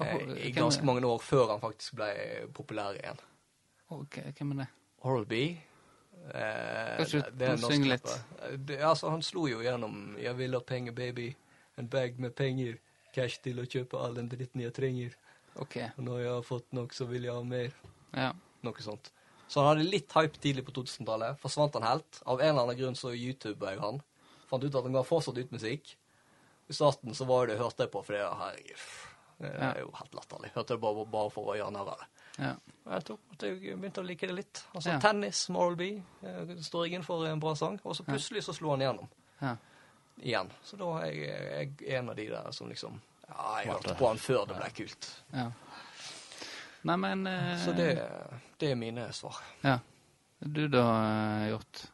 eh, i ganske mange år før han faktisk ble populær igjen. Ok, hvem er det? Oral B. Eh, Kanskje du synger litt? Det, altså, han slo jo gjennom 'Jeg vil ha penger, baby'. En bag med penger. Cash til å kjøpe all den dritten jeg trenger. Ok, Og når jeg har fått nok, så vil jeg ha mer. ja. Noe sånt. Så han hadde litt hype tidlig på 2000-tallet. Forsvant han helt. Av en eller annen grunn så YouTuba jeg han. Fant ut at han ga fortsatt ut musikk. I starten så var det hørte jeg på fordi herregud, det er jo helt latterlig. Hørte det bare, bare for å gjøre narr av det. ja. Jeg at jeg begynte å like det litt. Altså Ja. Tennis, Moral B, eh, står jeg inn for en bra sang. Og så plutselig så slo han igjennom ja. igjen. Så da er jeg, jeg en av de der som liksom Ja, jeg hørte på han før det ble kult. ja. Nei, men eh, Så det, det er mine svar. Ja. Du da, eh, Hjort?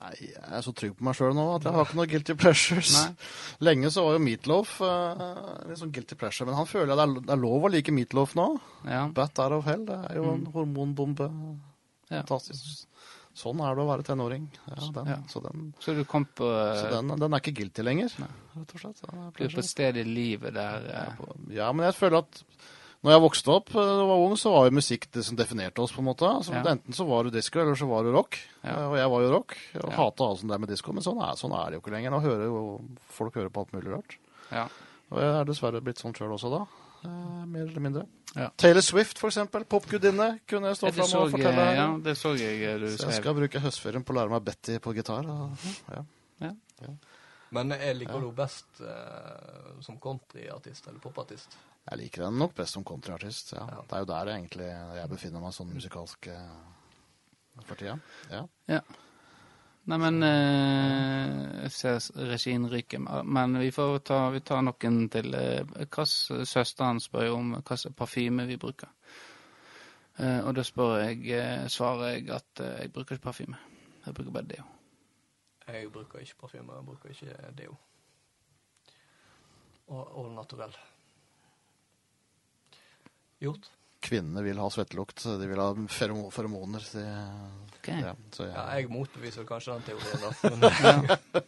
Nei, jeg er så trygg på meg sjøl nå at jeg har ikke noe guilty pleasures. Nei. Lenge så var jo Meatloaf uh, litt sånn guilty pleasure, men han føler jeg det er, lov å like Meatloaf nå. Ja. Bat out of hell, det er jo en hormonbombe. Mm. Ja. Fantastisk. Sånn er det å være tenåring. Ja, den, Ja. Så, den, Så på så den, den er ikke guilty lenger, Nei. rett og slett. Du er på et sted i livet der uh... Ja, men jeg føler at når jeg vokste opp eh, og var ung, så var jo musikk det som definerte oss, på en måte. Altså, Ja. Enten så var du disco, eller så var du rock. Ja. Eh, Og jeg var jo rock. Og Ja. hata alt som det er med disco, men sånn er, sånn er det jo ikke lenger. Nå hører jo folk hører på alt mulig rart. Ja. Og jeg er dessverre blitt sånn sjøl også, da. Eh, mer eller mindre. Ja. Taylor Swift, for eksempel. Popgudinne. Kunne jeg stå Ja, fram og fortelle. ja, det så jeg eh, du Så jeg skal bruke høstferien på å lære meg Betty på gitar. Og, ja. Men jeg liker du best eh, som countryartist eller popartist? Jeg liker den nok best som countryartist. Ja. Ja. Det er jo der egentlig jeg befinner meg sånn musikalsk eh, for tida. Ja. Ja. Nei, men eh, Jeg ser regien ryker, men vi får ta vi tar noen til. eh, Hva Søsteren spør jo om hva slags parfyme vi bruker. Eh, og da spør jeg, eh, svarer jeg at eh, jeg bruker ikke parfyme. Jeg bruker bare deo. Jeg bruker ikke parfyme, jeg bruker ikke deo. Og all naturell. Gjort? Kvinnene vil ha svettelukt, de vil ha feromoner. Så, Ok. ja, så jeg, Ja, jeg motbeviser kanskje den teorien, da. Men,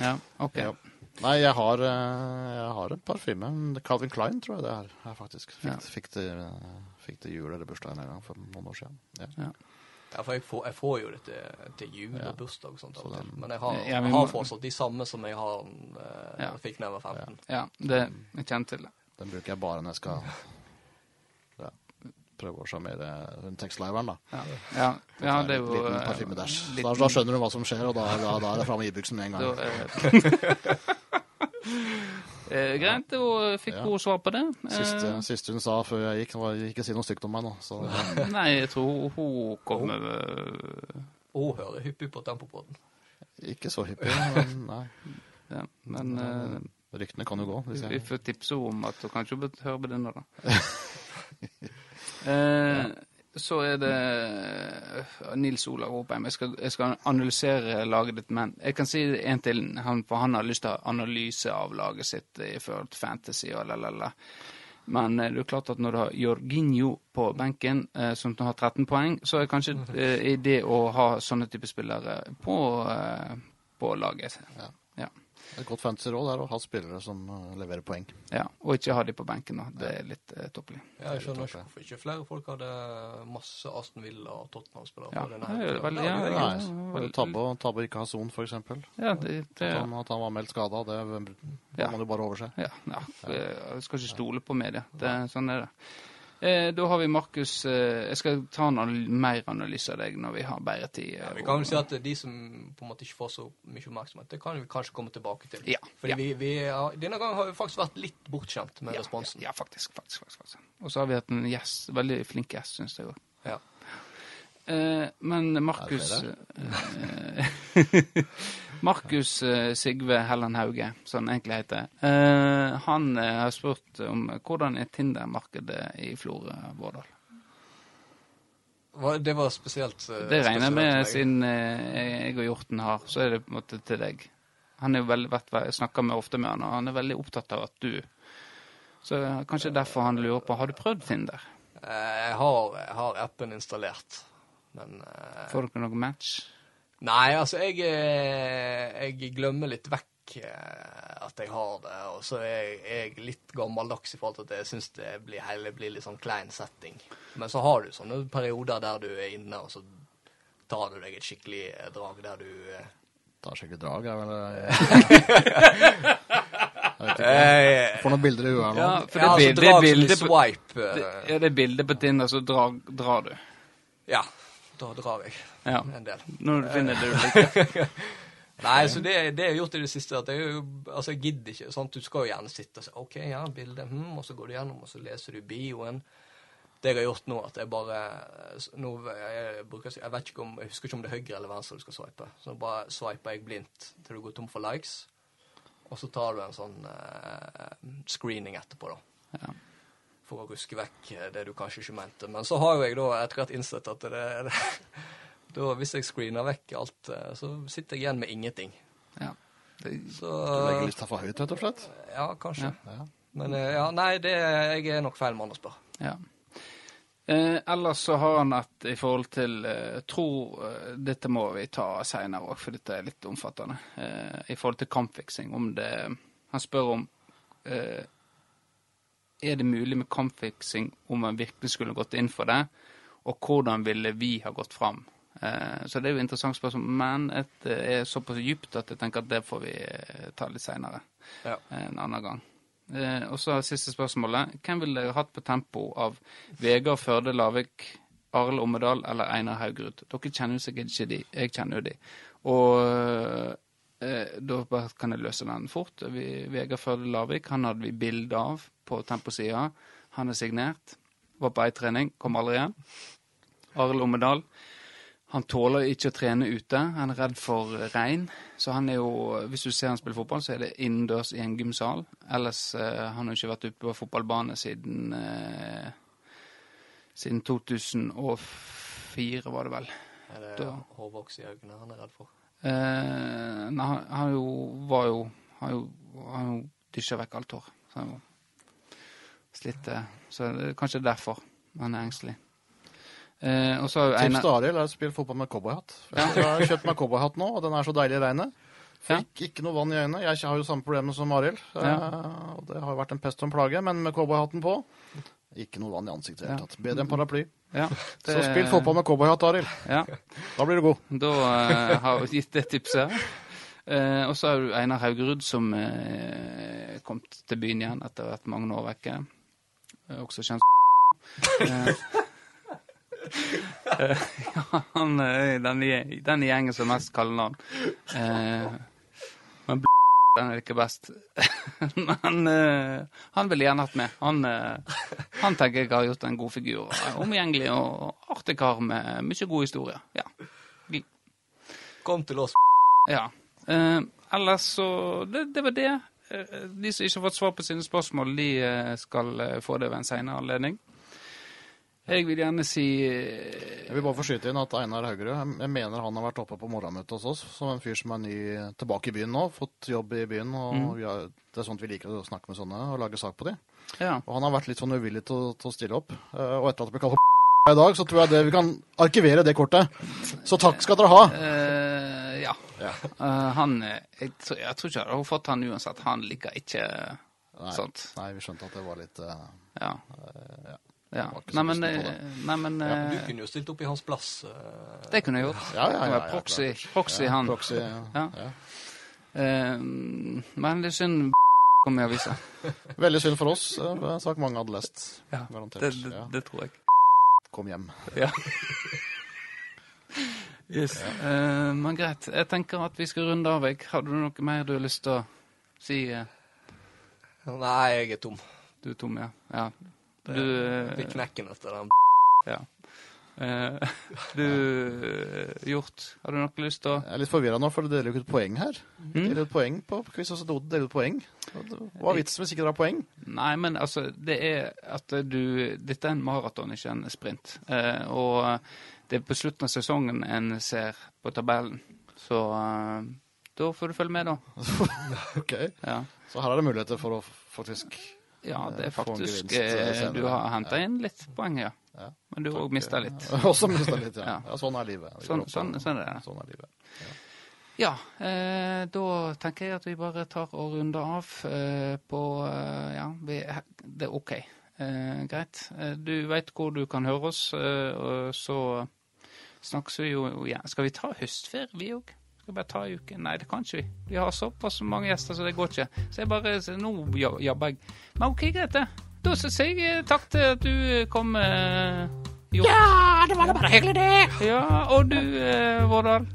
Ja, OK. Ja. Nei, jeg har, eh, jeg har en parfyme. Calvin Klein, tror jeg det er. Jeg faktisk fikk, Ja. fikk, det, fikk det jul eller bursdag en gang for noen år siden. Ja. ja, for jeg får, jeg får jo det til, til jul Ja. og bursdag og sånt. Så den- Men jeg har, Ja, jeg har fortsatt de samme som jeg har eh, Ja. fikk da jeg var 15. Ja, det, jeg kjenner til det. Den bruker jeg bare når jeg skal ja, prøve å sjarmere rundt tekstliveren. da. Ja, ja, ja det er jo Liten eh, parfymedæsj. Da, liten- da skjønner du hva som skjer, og da, da, da er det fram i Ibuksen med en gang. Da, eh, eh, greit, og fikk Ja. hun svar på det? Siste, Eh, siste hun sa før jeg gikk, var ikke si noe stygt om meg nå. Så Nei, jeg tror hun kommer eh, hun hører hyppig på Tempopodden. ikke så hyppig, men nei. ja, Men eh, Ryktene kan jo gå. Hvis vi får tipse henne om at hun kanskje bør høre på denne, da. Eh, så er det eh, Nils Olav Ropheim. Jeg skal, jeg skal analysere laget ditt, men jeg kan si en til. Han, for han har lyst til å ha analyse av laget sitt i forhold til fantasy og la-la-la. Men eh, det er klart at når du har Jorginho på benken, eh, som har 13 poeng, så er kanskje eh, det å ha sånne type spillere på, eh, på laget. Ja. Et godt fantasy-råd er å ha spillere som eh, leverer poeng. ja. Og ikke ha de på benken. da. Det er litt eh, topplig. Ja, jeg skjønner ikke hvorfor ikke flere folk hadde masse Aston Villa og Tottenham-spillere. Ja, på denne det er Ja, ja, det er veldig greit. Vel- Tabbe tabbe ikke ha son, for eksempel. Ja, det, det, han, at han var meldt skada, det må Ja. du bare overse. ja, ja. Jeg skal ikke stole på media. Det, sånn er det. Eh, da har vi Markus eh, Jeg skal ta en anal mer analyse av deg når vi har bedre tid. eh, Ja, vi kan vel si at de som på en måte ikke får så mye oppmerksomhet, det kan vi kanskje komme tilbake til. Ja, Fordi ja. vi, vi har, denne gangen har vi faktisk vært litt bortskjemt med ja, responsen. Ja, faktisk. faktisk, faktisk, faktisk. Og så har vi hatt en gjest, veldig flink gjest, syns jeg òg. Ja. Eh, men Markus eh, Markus eh, Sigve Helland Hauge, som han egentlig heter, eh, han har spurt om hvordan er Tinder-markedet i Florø-Vårdal. Det var spesielt Det regner jeg med, siden jeg og Hjorten har, så er det på en måte til deg. Han er jo veldig, jeg snakker med ofte med han, og han er veldig opptatt av at du Så kanskje derfor han lurer på Har du prøvd Tinder? Eh, Jeg har, jeg har appen installert, men eh, Får dere noe match? Nei, altså, jeg, eh, jeg glemmer litt vekk eh, at jeg har det, og så er jeg, jeg litt gammeldags i forhold til at jeg syns det blir, hele blir litt sånn klein setting. Men så har du sånne perioder der du er inne, og så tar du deg et skikkelig eh, drag der du eh, Tar skikkelig drag, er vel Får noen bilder i huet her nå. Ja, for ja, det, altså, som i bildet på, det, eh, er det bildet på Tinder, så drar, drar du. Ja, da drar jeg Ja. en del. Når du finner du liker. Nei, så det, det jeg har gjort i det siste, at jeg, altså jeg gidder ikke. sant? Du skal jo gjerne sitte og si OK, ja, bilde, hm, og så går du gjennom, og så leser du bioen. Det jeg har gjort nå, at jeg bare nå, jeg, bruker, jeg vet ikke om, jeg husker ikke om det er høyre eller venstre du skal swipe. Så bare swiper jeg blindt til du går tom for likes. Og så tar du en sånn eh, screening etterpå, da. Ja. For å ruske vekk eh, det du kanskje ikke mente. Men så har jo jeg da etter hvert innsett at det, det da, Hvis jeg screener vekk alt, eh, så sitter jeg igjen med ingenting. Ja. Det, Så Du legger lista for høyt, rett og slett. Ja, kanskje. Ja. Men eh, ja, nei, det, jeg er nok feil mann å spørre. Ja. Eh, ellers så har han et i forhold til eh, tro eh, Dette må vi ta seinere òg, for dette er litt omfattende. Eh, I forhold til kampfiksing. Om det Han spør om eh, Er det mulig med kampfiksing om man virkelig skulle gått inn for det, og hvordan ville vi ha gått fram? Eh, så det er jo et interessant spørsmål, men det er såpass dypt at jeg tenker at det får vi eh, ta litt seinere. Ja. En annen gang. Eh, og så siste spørsmålet. Hvem ville dere hatt på tempo av Vegard Førde Lavik, Arild Ommedal eller Einar Haugrud? Dere kjenner jo sikkert ikke de. Jeg kjenner jo de. Og eh, da bare kan jeg løse den fort. Vi, Vegard Førde Lavik han hadde vi bilde av på temposida. Han er signert. Var på ei trening, kom aldri igjen. Arild Ommedal. Han tåler ikke å trene ute. Han er redd for regn. Så han er jo, hvis du ser han spille fotball, så er det innendørs i en gymsal. Ellers eh, han har jo ikke vært ute på fotballbane siden eh, siden 2004, var det vel. Er det Da- hårvoks i øynene han er redd for? Eh, nei, han, han jo var jo Han jo, han jo dysja vekk alt hår. Så han jo slitt eh, Så det er kanskje derfor han er engstelig. Eh, og så har jo Tips til Arild er å spille fotball med cowboyhatt. Jeg har kjøpt meg cowboyhatt nå, og den er så deilig i regnet. Ja. Fikk ikke noe vann i øynene. Jeg har jo samme problemet som Arild. Ja. Eh, det har jo vært en pest og en plage, men med cowboyhatten på ikke noe vann i ansiktet i det hele tatt. Bedre enn paraply. Ja, Så spill fotball med cowboyhatt, Arild. Ja. Da blir du god. Da uh, har vi gitt det tipset. Uh, og så har du Einar Haugerud, som uh, kom til byen igjen etter å ha vært mange år vekke. Også kjent som ja, Han den, den gjengen som mest kaller navn. Eh, den er ikke best. men uh, han ville gjerne hatt med. Han, uh, han tenker jeg har gjort en god figur. Omgjengelig og artig kar med mye god historie. Ja. Kom til oss. Ja. Uh, ellers så det, det var det. Eh, De som ikke har fått svar på sine spørsmål, de eh, skal eh, få det ved en senere anledning. Jeg vil gjerne si eh, Jeg vil bare få skyte inn at Einar Haugerud jeg mener han har vært oppe på morgenmøtet hos oss som en fyr som er ny tilbake i byen nå. Fått jobb i byen. og Mm. vi har, Det er sånt vi liker å snakke med sånne og lage sak på dem. Ja. Og han har vært litt sånn uvillig til, til å stille opp. Eh, Og etter at det ble kalt i dag, så tror jeg det vi kan arkivere det kortet. Så takk skal dere ha. Eh, ja. Ja. Uh, han jeg, tror- jeg tror ikke jeg har fått han uansett. Han liker ikke Nei, sånt. nei, vi skjønte at det var litt uh, Ja. ja. Ja. Nei, men, eh, nei, men Du eh, kunne jo stilt opp i hans plass. eh. Det kunne jeg gjort. Ja, ja, ja, ja, proxy, proxy ja, han. Proxy, ja. Ja. Ja. Eh, men det er synd kom i avisa. Veldig synd for oss. En sak mange hadde lest. Ja, Garantert. Det, det, ja. det tror jeg. Kom hjem. Ja. Yes. Uh, men greit. Jeg tenker at vi skal runde av. Jeg. Har du noe mer du har lyst til å si? Nei, jeg er tom. Du, er Tom, ja. ja. Det Du, eh, Fikk knekken etter den. ja. Eh, du, eh, Hjort, har du noe lyst til å Jeg er litt forvirra nå, for du deler jo ikke ut poeng her. Mm. Deler ut poeng på quiz, og så deler ut poeng. Hva er vitsen hvis ikke dere har poeng? Nei, men altså, det er at du Dette er en maraton, ikke en sprint. Eh, og det er på slutten av sesongen en ser på tabellen. Så eh, da får du følge med, da. Ok, Ja, Så her er det muligheter for å faktisk ja det er Eh, få en faktisk gevinst, eh, eh. Du har henta inn litt poeng, ja. Ja. Men du har òg mista litt. Også mista litt, ja. Ja. ja. Sånn er livet. Sånn, sånn, sånn er det. Sånn er livet. Ja, eh, da tenker jeg at vi bare tar og runder av eh, på eh, Ja, vi, det er OK. Eh, greit. Du veit hvor du kan høre oss, og så snakkes vi jo igjen. Skal vi ta høstferie, vi òg? Skal bare ta ei uke? Nei, det kan ikke vi. Vi har såpass mange gjester, så det går ikke. Så jeg bare så Nå jabber jeg. Men OK, greit, det. Da sier jeg takk til at du kom. Eh, Ja, det var da bare hyggelig, det. Ja, og du, eh, Vårdal.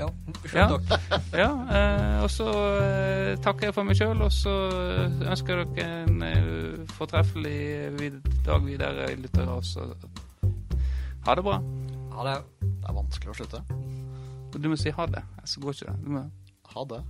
Ja, Ja. sjøl takk. Ja, eh, og så eh, takker jeg for meg sjøl, og så eh, ønsker jeg dere en eh, fortreffelig vid dag videre, lyttere. Så ha det bra. Ha det. Det er vanskelig å slutte. Du må si ha det, så går ikke det. Du må Ha det.